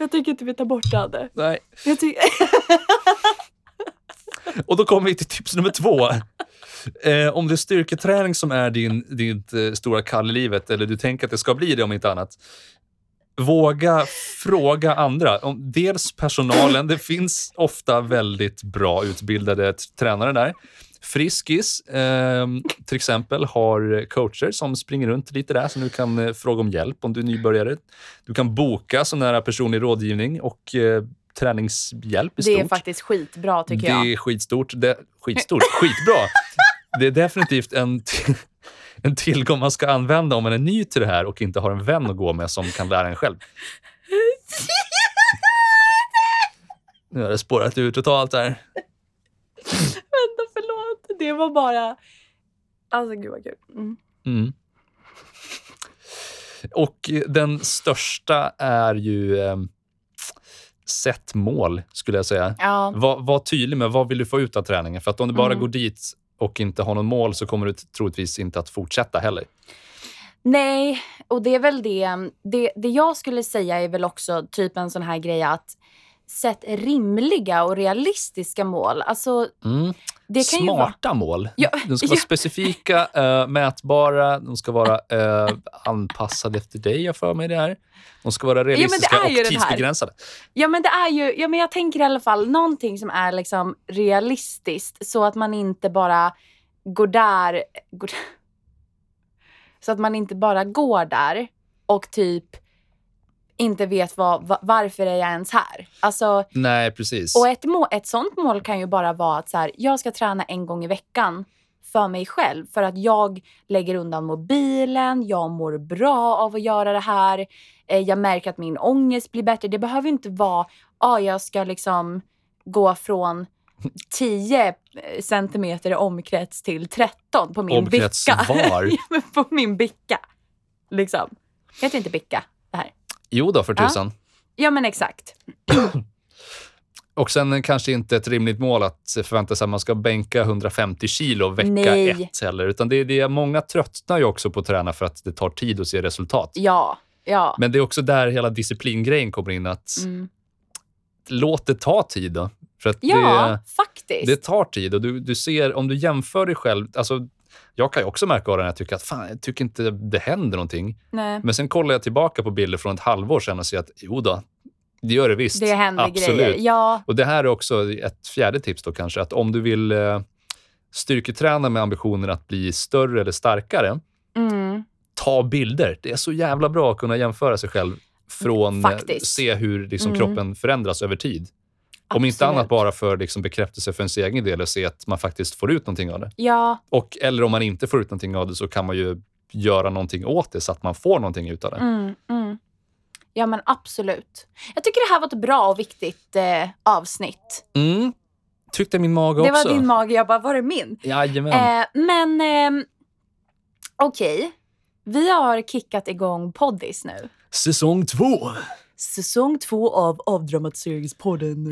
Jag tycker inte vi tar bort det, Adde. nej. Jag tycker... Och då kommer vi till tips nummer två. Eh, om det är styrketräning som är din, ditt eh, stora kall i livet, eller du tänker att det ska bli det om inte annat. Våga fråga andra. Om, dels personalen. Det finns ofta väldigt bra utbildade tränare där. Friskis, eh, till exempel, har coacher som springer runt lite där, så du kan eh, fråga om hjälp om du är nybörjare. Du kan boka sån här personlig rådgivning och eh, träningshjälp i Det är stort. faktiskt skitbra tycker det jag. är skitstort. Det, skitstort? Skitbra. Det är definitivt en, en tillgång man ska använda om man är ny till det här och inte har en vän att gå med som kan lära en själv. Nu har det spårat ur totalt här. Vänta. Det var bara... Alltså gud vad kul. Mm. Mm. Och den största är ju eh, sätt mål, skulle jag säga. Ja. Var, var tydlig med vad vill du få ut av träningen. För att om du bara Mm. går dit och inte har någon mål så kommer du troligtvis inte att fortsätta heller. Nej, och det är väl det, det. Det jag skulle säga är väl också typ en sån här grej att sätt rimliga och realistiska mål. Alltså, Mm. ju vara... Smarta mål. Ja, De ska vara ja. specifika, eh, mätbara, de ska vara eh, anpassade efter dig, jag för mig det här. De ska vara realistiska ju och tidsbegränsade. Ja men det är ju, ja men jag tänker i alla fall någonting som är liksom realistiskt så att man inte bara går där, går, så att man inte bara går där och typ inte vet vad, va, varför är jag ens här. Alltså, Nej, precis. och ett, må, ett sånt mål kan ju bara vara att så här, jag ska träna en gång i veckan för mig själv. För att jag lägger undan mobilen, jag mår bra av att göra det här. Eh, jag märker att min ångest blir bättre. Det behöver inte vara, ah, jag ska liksom gå från 10 centimeter i omkrets till 13 på min Omkrets bicka. var? ja, men på min bicka. Liksom. Heter inte bicka? Jo då, för Ja. tusan. Ja men exakt. Och sen kanske inte ett rimligt mål att förvänta sig att man ska bänka 150 kilo vecka Nej. ett heller. Utan det, det är, många tröttnar ju också på att träna för att det tar tid att se resultat. Ja, ja. Men det är också där hela disciplingrejen kommer in. att Mm. Låt det ta tid då. För att Ja, det, faktiskt. det tar tid och du, du ser, om du jämför dig själv, alltså jag kan ju också märka av det när jag tycker att fan, jag tycker inte det händer någonting. Nej. Men sen kollar jag tillbaka på bilder från ett halvår sedan och ser att jo då, det gör det visst. Det händer Absolut. grejer. Ja, Och det här är också ett fjärde tips då kanske, att om du vill eh, styrketräna med ambitionen att bli större eller starkare, mm. ta bilder. Det är så jävla bra att kunna jämföra sig själv från eh, Faktiskt. se hur liksom, Mm. kroppen förändras över tid. Om inte annat bara för liksom, bekräftelse för ens egen del och se att man faktiskt får ut någonting av det. Ja, Och, eller om man inte får ut någonting av det så kan man ju göra någonting åt det så att man får någonting ut av det. mm, mm. ja men absolut. Jag tycker det här var ett bra och viktigt eh, avsnitt. Mm. Tyckte min mage Det också. var din mage, jag bara, var det min? Jajamän. Eh, men ehm, okej, vi har kickat igång poddis nu. Säsong två. Säsong två av Avdramatiseringspodden.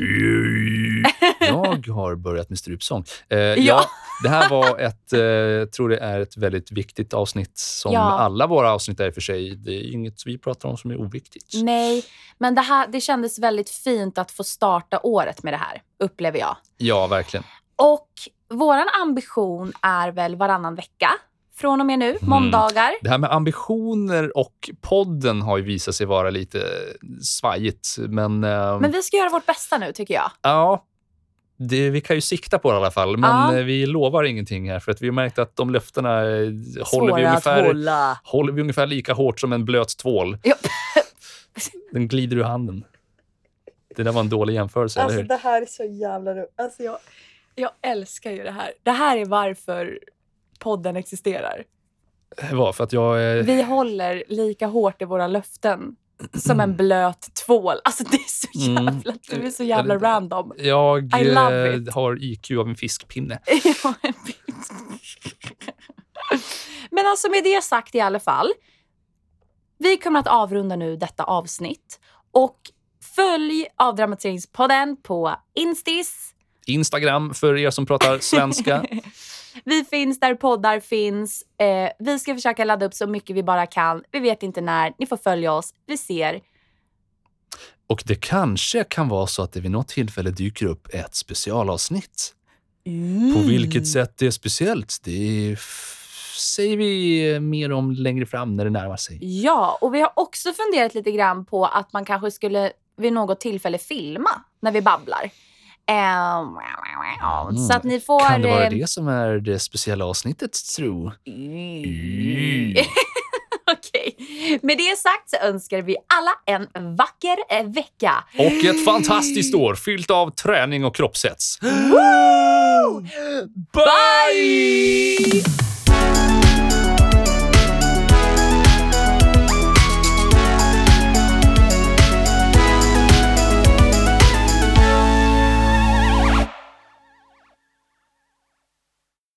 Jag har börjat med strupsång. Eh, ja. Ja. det här var ett, eh, tror det är ett väldigt viktigt avsnitt som Ja. alla våra avsnitt är i och för sig. Det är inget vi pratar om som är oviktigt. Nej, men det, här, det kändes väldigt fint att få starta året med det här, upplever jag. Ja, verkligen. Och våran ambition är väl varannan vecka från och med nu, Mm. måndagar. Det här med ambitioner och podden har ju visat sig vara lite svajigt, men, eh, Men vi ska göra vårt bästa nu tycker jag. ja, det, vi kan ju sikta på det i alla fall. Men Ja. eh, vi lovar ingenting här, för att vi har märkt att de löftena eh, håller vi, ungefär, håller vi ungefär lika hårt som en blöt tvål. Ja. Den glider ur handen. Det där var en dålig jämförelse, eller hur? det här är så jävla roligt. Alltså jag, jag älskar ju det här. Det här är varför podden existerar. Det var för att jag... eh, Vi håller lika hårt i våra löften som en blöt tvål. Alltså det är så Mm. jävla, du är så jävla Eller- random. Jag I love eh, it. har IQ av en fiskpinne. Ja, en bit. Men alltså med det sagt i alla fall. Vi kommer att avrunda nu detta avsnitt. Och följ avdramatiseringspodden på Instis. Instagram för er som pratar svenska. Vi finns där poddar finns. Eh, vi ska försöka ladda upp så mycket vi bara kan. Vi vet inte när. Ni får följa oss. Vi ser. Och det kanske kan vara så att det vid något tillfälle dyker upp ett specialavsnitt. På vilket sätt det är speciellt, det säger vi mer om längre fram när det närmar sig. Ja, och vi har också funderat lite grann på att man kanske skulle vid något tillfälle filma när vi babblar. Ehm, Så att ni får... Kan det vara eh, det som är det speciella avsnittet, tro? Mm. Okej. Med det sagt så önskar vi alla en vacker eh, vecka. Och ett fantastiskt år fyllt av träning och kroppshets. Bye!